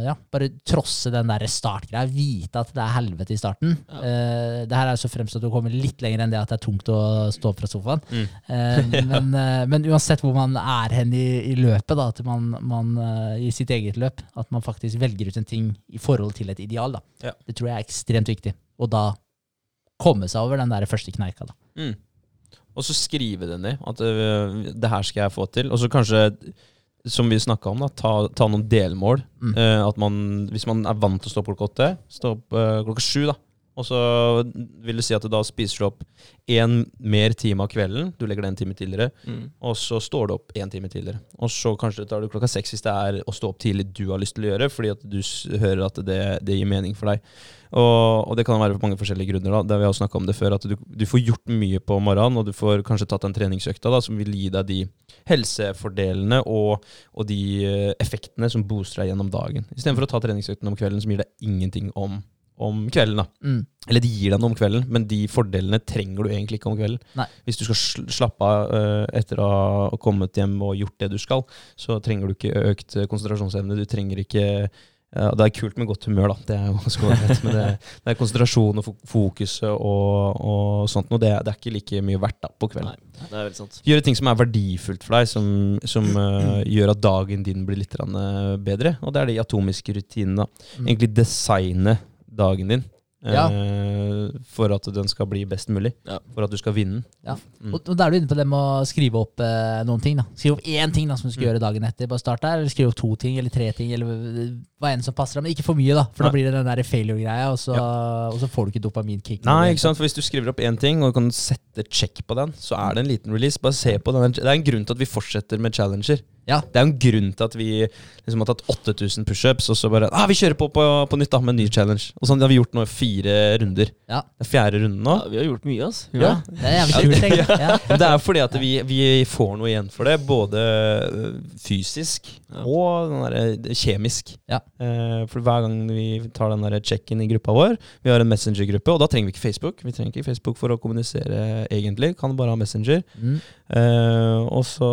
ja, bare trosse den der startgreia. Vite at det er helvete i starten. Ja. Uh, det her er så fremst at du kommer litt lenger enn det at det er tungt å stå opp fra sofaen. Mm. uh, men, uh, men uansett hvor man er hen i, i løpet, da, at man, man i sitt eget løp, at man faktisk velger ut en ting i forhold til et ideal, da. Ja. det tror jeg er ekstremt viktig. Og da komme seg over den der første kneika. da. Mm. Og så skrive det ned. At uh, det her skal jeg få til. Og så kanskje, som vi snakka om, da, ta, ta noen delmål. Mm. Uh, at man, hvis man er vant til å stå opp klokka åtte, stå opp uh, klokka sju. da. Og så vil det si at du da spiser du opp én mer time av kvelden. Du legger det en time tidligere. Mm. Og så står du opp én time tidligere. Og så kanskje tar du klokka seks hvis det er å stå opp tidlig du har lyst til å gjøre, fordi at du hører at det, det gir mening for deg. Og, og det kan være for mange forskjellige grunner. da, det Vi har snakka om det før, at du, du får gjort mye på morgenen, og du får kanskje tatt den treningsøkta da, som vil gi deg de helsefordelene og, og de eh, effektene som booster deg gjennom dagen. Istedenfor å ta treningsøkten om kvelden som gir deg ingenting om, om kvelden. da. Mm. Eller de gir deg noe om kvelden, men de fordelene trenger du egentlig ikke om kvelden. Nei. Hvis du skal slappe av eh, etter å ha kommet hjem og gjort det du skal, så trenger du ikke økt eh, konsentrasjonsevne. Du trenger ikke ja, Det er kult med godt humør, da. Det er jo ganske ålreit. Men det, det er konsentrasjon og fokus fokuset og, og sånt noe. Det, det er ikke like mye verdt da, på kvelden. Nei, det er veldig sant. Gjøre ting som er verdifullt for deg, som, som uh, gjør at dagen din blir litt bedre. Og det er de atomiske rutinene. da. Mm. Egentlig designe dagen din Ja. eh, for at den skal bli best mulig. Ja. For at du skal vinne. Ja. Mm. Og, og da er du inne på det med å skrive opp eh, noen ting. da Skrive opp én ting da som du skal Mm. gjøre dagen etter. Bare start der, Eller skrive opp to ting eller tre ting, eller hva enn som passer deg. Men ikke for mye, da for da blir det den der failure-greia, og, så- og så får du ikke dopaminkick. Nei, ikke sant? For hvis du skriver opp én ting og kan sette check på den, så er det en liten release. Bare se på den. Det er en grunn til at vi fortsetter med challenger. Ja. Det er jo en grunn til at vi liksom har tatt 8000 pushups, og så bare ah, Vi kjører på, på på nytt da med en ny challenge. Og sånn har vi gjort nå i fire runder. Ja. Det er fjerde runden nå. Ja, vi har gjort mye, altså. Ja. Det er jævlig kult. Ja. Det er fordi at vi, vi får noe igjen for det, både øh, fysisk Ja. og den der, kjemisk. Ja. Eh, for hver gang vi tar den der check-in i gruppa vår Vi har en Messenger-gruppe, og da trenger vi ikke Facebook. Vi trenger ikke Facebook for å kommunisere, egentlig. Kan bare ha Messenger. Mm. Eh, og så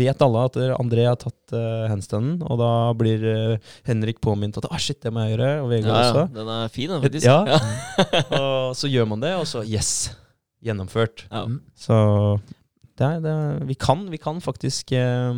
vet alle at eh, André har tatt uh, handstanden, og da blir uh, Henrik påminnet at ah, shit, det må jeg gjøre, og Vegard Ja, ja. også. Den er fin, den, faktisk. Ja. og så gjør man det, og så yes! Gjennomført. Ja. Mm. Så det er, det er, vi, kan, vi kan faktisk eh,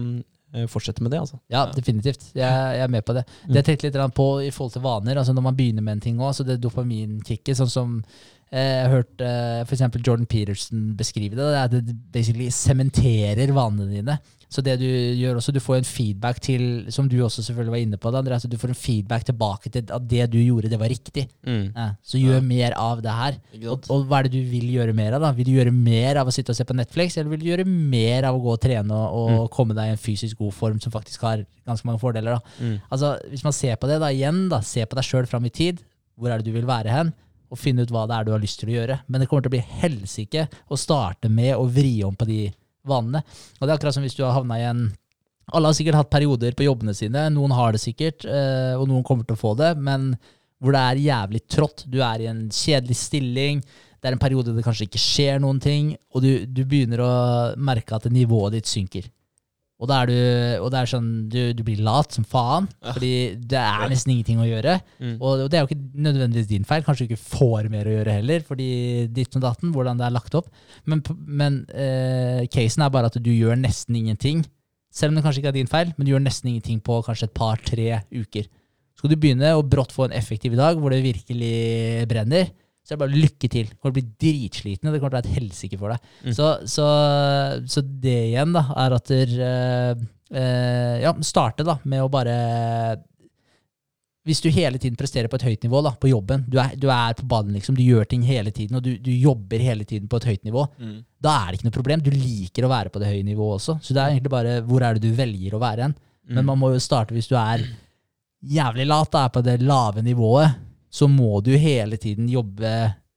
eh, fortsette med det, altså. Ja, definitivt. Jeg, jeg er med på det. Det jeg tenkte litt på i forhold til vaner, altså når man begynner med en ting òg, så det dopaminkicket, sånn som eh, jeg har hørt eh, eksempel Jordan Peterson beskrive det, at det basically sementerer vanene dine. Så det du gjør også, du får en feedback til, som du også selvfølgelig var inne på, det, du får en feedback tilbake til at det du gjorde, det var riktig. Ja, så gjør Ja. mer av det her. Og, og hva er det du vil gjøre mer av? da? Vil du gjøre mer av å sitte og se på Netflix, eller vil du gjøre mer av å gå og trene og, og Mm. komme deg i en fysisk god form som faktisk har ganske mange fordeler? da? Mm. Altså, Hvis man ser på det da, igjen, da, se på deg sjøl fram i tid. Hvor er det du vil være hen? Og finne ut hva det er du har lyst til å gjøre. Men det kommer til å bli helsike å starte med å vri om på de vanene. Og det er akkurat som hvis du har havna i en Alle har sikkert hatt perioder på jobbene sine. Noen har det sikkert, eh, og noen kommer til å få det. Men hvor det er jævlig trått. Du er i en kjedelig stilling. Det er en periode det kanskje ikke skjer noen ting, og du, du begynner å merke at nivået ditt synker. Og da er du, og det er sånn, du, du blir lat som faen, Ja. fordi det er nesten ingenting å gjøre. Mm. Og det er jo ikke nødvendigvis din feil, kanskje du ikke får mer å gjøre heller, fordi ditt og datten, hvordan det er lagt opp. Men, men eh, casen er bare at du gjør nesten ingenting, selv om det kanskje ikke er din feil, men du gjør nesten ingenting på kanskje et par-tre uker. Skal du begynne å brått få en effektiv dag hvor det virkelig brenner, så er det bare lykke til. Du kommer til å bli dritsliten, og det kommer til å være et helsike for deg. Mm. Så, så, så det igjen da, er at der, uh, uh, ja, starte da, med å bare Hvis du hele tiden presterer på et høyt nivå da, på jobben, du er, du er på ballen, liksom, du gjør ting hele tiden, og du, du jobber hele tiden på et høyt nivå, Mm. da er det ikke noe problem. Du liker å være på det høye nivået også. Så det er egentlig bare hvor er det du velger å være hen. Mm. Men man må jo starte hvis du er jævlig lat, da, er på det lave nivået, så må du hele tiden jobbe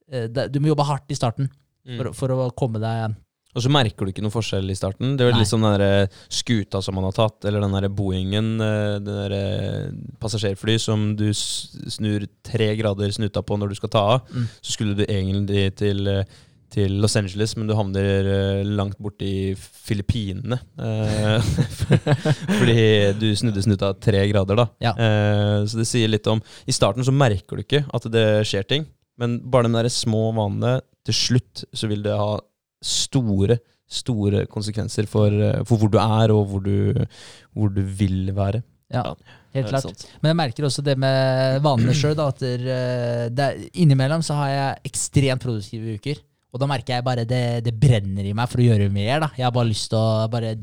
eh, Du må jobbe hardt i starten Mm. for, for å komme deg Og så merker du ikke noe forskjell i starten. Det er jo litt som den der skuta som man har tatt, eller den der Boeingen, eh, den der eh, passasjerfly som du snur tre grader snuta på når du skal ta av. Mm. Så skulle du egentlig til, eh, til Los Angeles, men du havner langt langt i Filippinene. eh, Fordi du snudde snuta tre grader, da. Ja. Eh, Så det sier litt om I starten så merker du ikke at det skjer ting, men bare de der små vanene, til slutt så vil det ha store, store konsekvenser for, eh, for hvor du er, og hvor du, hvor du vil være. Ja, helt klart. sant. Men jeg merker også det med vanene sjøl. Eh, innimellom så har jeg ekstremt produktive uker. Og da merker jeg bare det, det brenner i meg for å gjøre mer. da. Jeg har bare lyst til å bare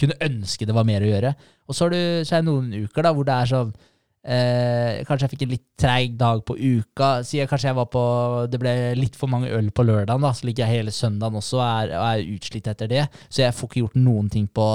kunne ønske det var mer å gjøre. Og så har du så er det noen uker da, hvor det er sånn Eh, kanskje jeg fikk en litt treig dag på uka. Sier kanskje jeg var på Det ble litt for mange øl på lørdagen, da, så ligger jeg hele søndagen også og er, og er utslitt etter det. Så jeg får ikke gjort noen ting på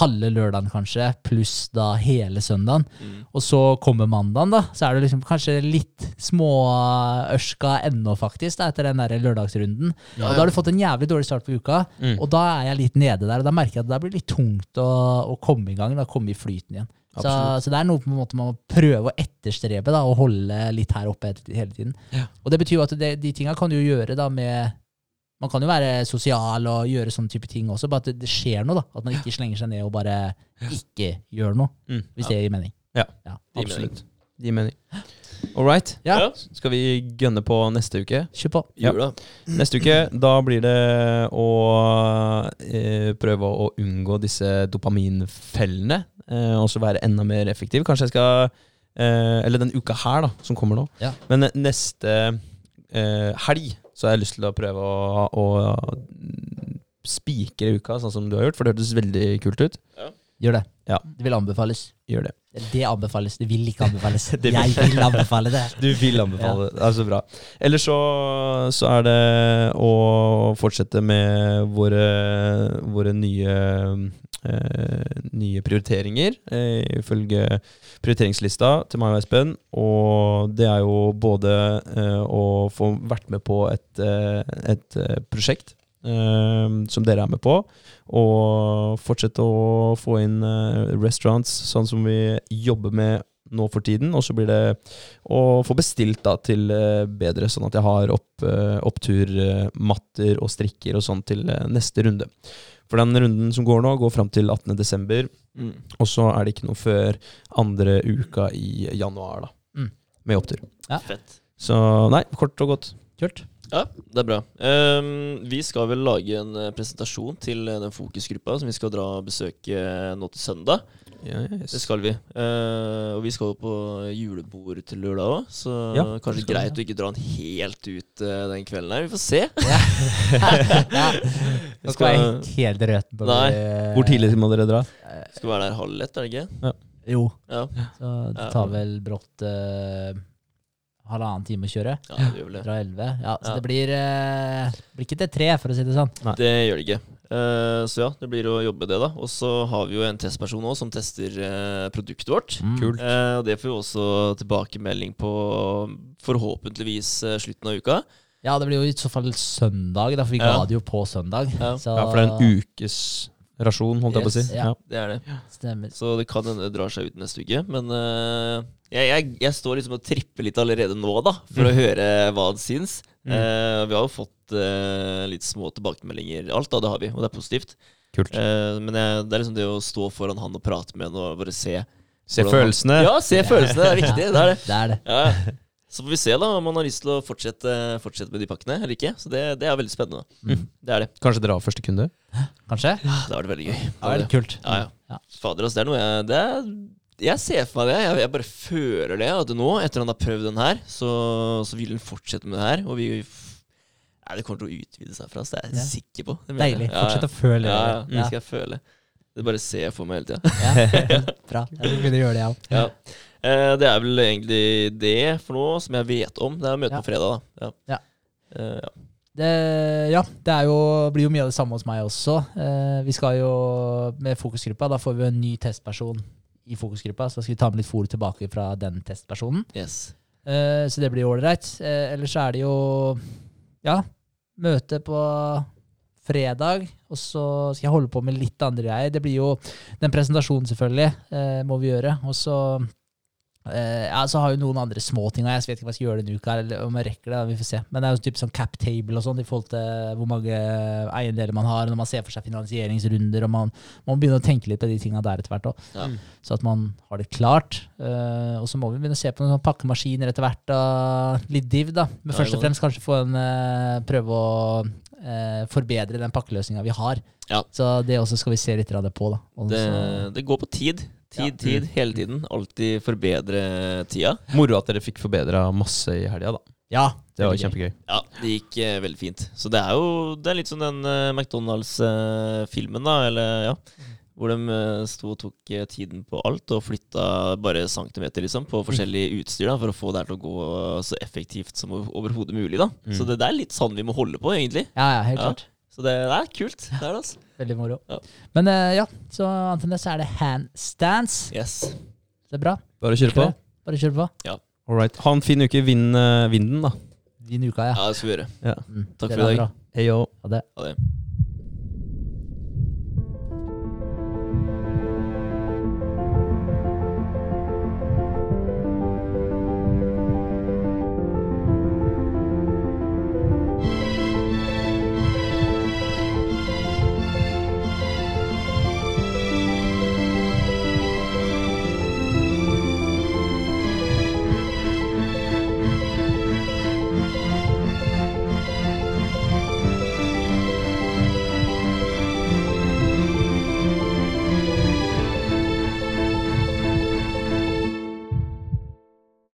halve lørdagen, kanskje, pluss da hele søndagen. Mm. Og så kommer mandagen, da. Så er det liksom kanskje litt småørska ennå, faktisk, da, etter den der lørdagsrunden. Ja, Og da har du fått en jævlig dårlig start på uka, Mm. og da er jeg litt nede der. Og da merker jeg at det blir litt tungt å, å komme i gang, da, komme i flyten igjen. Så, så det er noe på en måte man må prøve å etterstrebe, da, og holde litt her oppe hele tiden. Ja. Og det betyr jo at det, de tinga kan du jo gjøre da med Man kan jo være sosial og gjøre sånne type ting også, bare at det, det skjer noe, da. At man ikke slenger seg ned og bare ikke gjør noe, Mm. hvis det gir mening. Ja. Ja. Absolutt. Det gir mening. All right. Ja, Ja. Skal vi gønne på neste uke? kjør på. Ja. Neste uke, da blir det å eh, prøve å unngå disse dopaminfellene. Eh, og så være enda mer effektiv. Kanskje jeg skal eh, Eller den uka her, da, som kommer nå. Ja. Men neste eh, helg så har jeg lyst til å prøve å, å spikre uka, sånn som du har gjort, for det hørtes veldig kult ut. Gjør det. Ja. Det vil anbefales. Gjør det. Det anbefales. Det vil ikke anbefales. Vil- Jeg vil anbefale det. Du vil anbefale det. Det er så bra. Ellers så, så er det å fortsette med våre, våre nye, eh, nye prioriteringer, eh, ifølge prioriteringslista til meg og Espen. Og det er jo både eh, å få vært med på et, eh, et eh, prosjekt som dere er med på, og fortsette å få inn eh, restaurants, sånn som vi jobber med nå for tiden. Og så blir det å få bestilt da til eh, bedre, sånn at jeg har opp, eh, oppturmatter og strikker og sånn til neste runde. For den runden som går nå, går fram til 18.12., Mm. og så er det ikke noe før andre uka i januar, da. Mm. Med opptur. Ja. Fett. Så nei, kort og godt. Kult. Ja, det er bra. Um, vi skal vel lage en eh, presentasjon til eh, den fokusgruppa som vi skal dra og besøke eh, nå til søndag. Det skal vi. Uh, og vi skal jo på julebord til lørdag òg, så Ja, kanskje greit vi, å ikke dra den helt ut uh, den kvelden her. Vi får se. ja. ja. Nå skal jeg skal, helt- røten på Nei. det. Hvor tidlig må dere dra? skal være der halv ett, er det ikke? Jo, Ja, så det tar vel brått eh, halvannen time å kjøre. ja det gjør vel det. Fra elleve. Ja, så Ja. det blir, eh, blir ikke til tre, for å si det sånn. Nei. Det gjør det ikke. Eh, så ja, det blir å jobbe det, da. Og så har vi jo en testperson òg som tester eh, produktet vårt. Mm. Kult. Eh, og det får vi også tilbakemelding på forhåpentligvis eh, slutten av uka. Ja, det blir jo i så fall søndag, da, for vi Ja. ga det jo på søndag. Ja. Så, Ja, for det er en ukes rasjon, holdt jeg på å si. Ja. Ja. Det er det. Stemmer. Så det kan hende det drar seg ut neste uke. Men uh, jeg, jeg, jeg står liksom og tripper litt allerede nå, da, for å høre hva han syns. Mm. Uh, vi har jo fått uh, litt små tilbakemeldinger. Alt da, det har vi, og det er positivt. Kult. Eh, men jeg, det er liksom det å stå foran han og prate med han og bare se Se følelsene. han-. Ja, se følelsene. Det er viktig. Det er det. Det er det. Ja. Ja. Så får vi se da om han har lyst til å fortsette, fortsette med de pakkene eller ikke. Så det, det er veldig spennende. Mm. Det er det. Kanskje dere har første kunde? Kanskje? Ja, Det har vært veldig gøy. Det er kult. Ja, ja. Ja. Fader, altså, det er noe jeg det er, Jeg ser for meg det. Jeg, jeg bare føler det. At nå, etter han har prøvd den her, så, så vil han fortsette med det her. Og vi Nei, det kommer til å utvide seg fra oss. Det er jeg Ja. sikker på. Det. Deilig. Ja, ja. Fortsett å føle Ja, ja, det. det skal jeg føle. Det bare ser jeg for meg hele tida. Ja. Bra. Jeg vil begynne å gjøre det, jeg òg. Eh, det er vel egentlig det for nå som jeg vet om. Det er møte Ja. på fredag, da. Ja. Ja. Eh, ja. Det, ja, det jo, blir jo mye av det samme hos meg også. Eh, vi skal jo med fokusgruppa, da får vi en ny testperson i fokusgruppa, så skal vi ta med litt fôr tilbake fra den testpersonen. Yes. Eh, så det blir ålreit. Eh, ellers er det jo ja, møte på fredag, og så skal jeg holde på med litt andre greier. Det blir jo den presentasjonen, selvfølgelig, eh, må vi gjøre. Og så eh, ja, så har jo noen andre småting, og jeg vet ikke hva jeg skal gjøre denne uka, eller om jeg rekker det. Vi får se. Men det er jo typ sånn cap table og sånn i forhold til hvor mange eiendeler man har, når man ser for seg finansieringsrunder, og man, man må begynne å tenke litt på de tinga der etter hvert òg Ja. så at man har det klart. Uh, og så må vi begynne å se på noen pakkemaskiner etter hvert. Og litt div, da. Men Ja, først og fremst kanskje få en, uh, prøve å eh, forbedre den pakkeløsninga vi har. Ja. Så det også skal vi se litt på. da. Det, det går på tid. Tid, Ja. tid, hele tiden. Alltid forbedre tida. Moro at dere fikk forbedra masse i helga, da. ja, Det var kjempegøy. Ja, det gikk eh, veldig fint. Så det er jo det er litt som den eh, McDonald's-filmen, da. Eller ja. Hvor de eh, sto og tok eh, tiden på alt og flytta bare centimeter liksom, på forskjellig utstyr da, for å få det her til å gå så effektivt som over- overhodet mulig. da. Mm. Så det, det er litt sånn vi må holde på, egentlig. Ja, ja, helt Ja. klart. Så det, det er kult. Det er det, altså. Veldig moro. Ja. Men uh, ja, så annet enn det så er det handstands. Yes. Det er bra. Bare kjør på. Bare kjør på. Ja. All right. Ha en fin uke. Vinn uh, vinden, da. Vinn uka, ja. Ja, det skal vi gjøre. Mm, Takk det for i dag. Hei. Ha det. Ha det.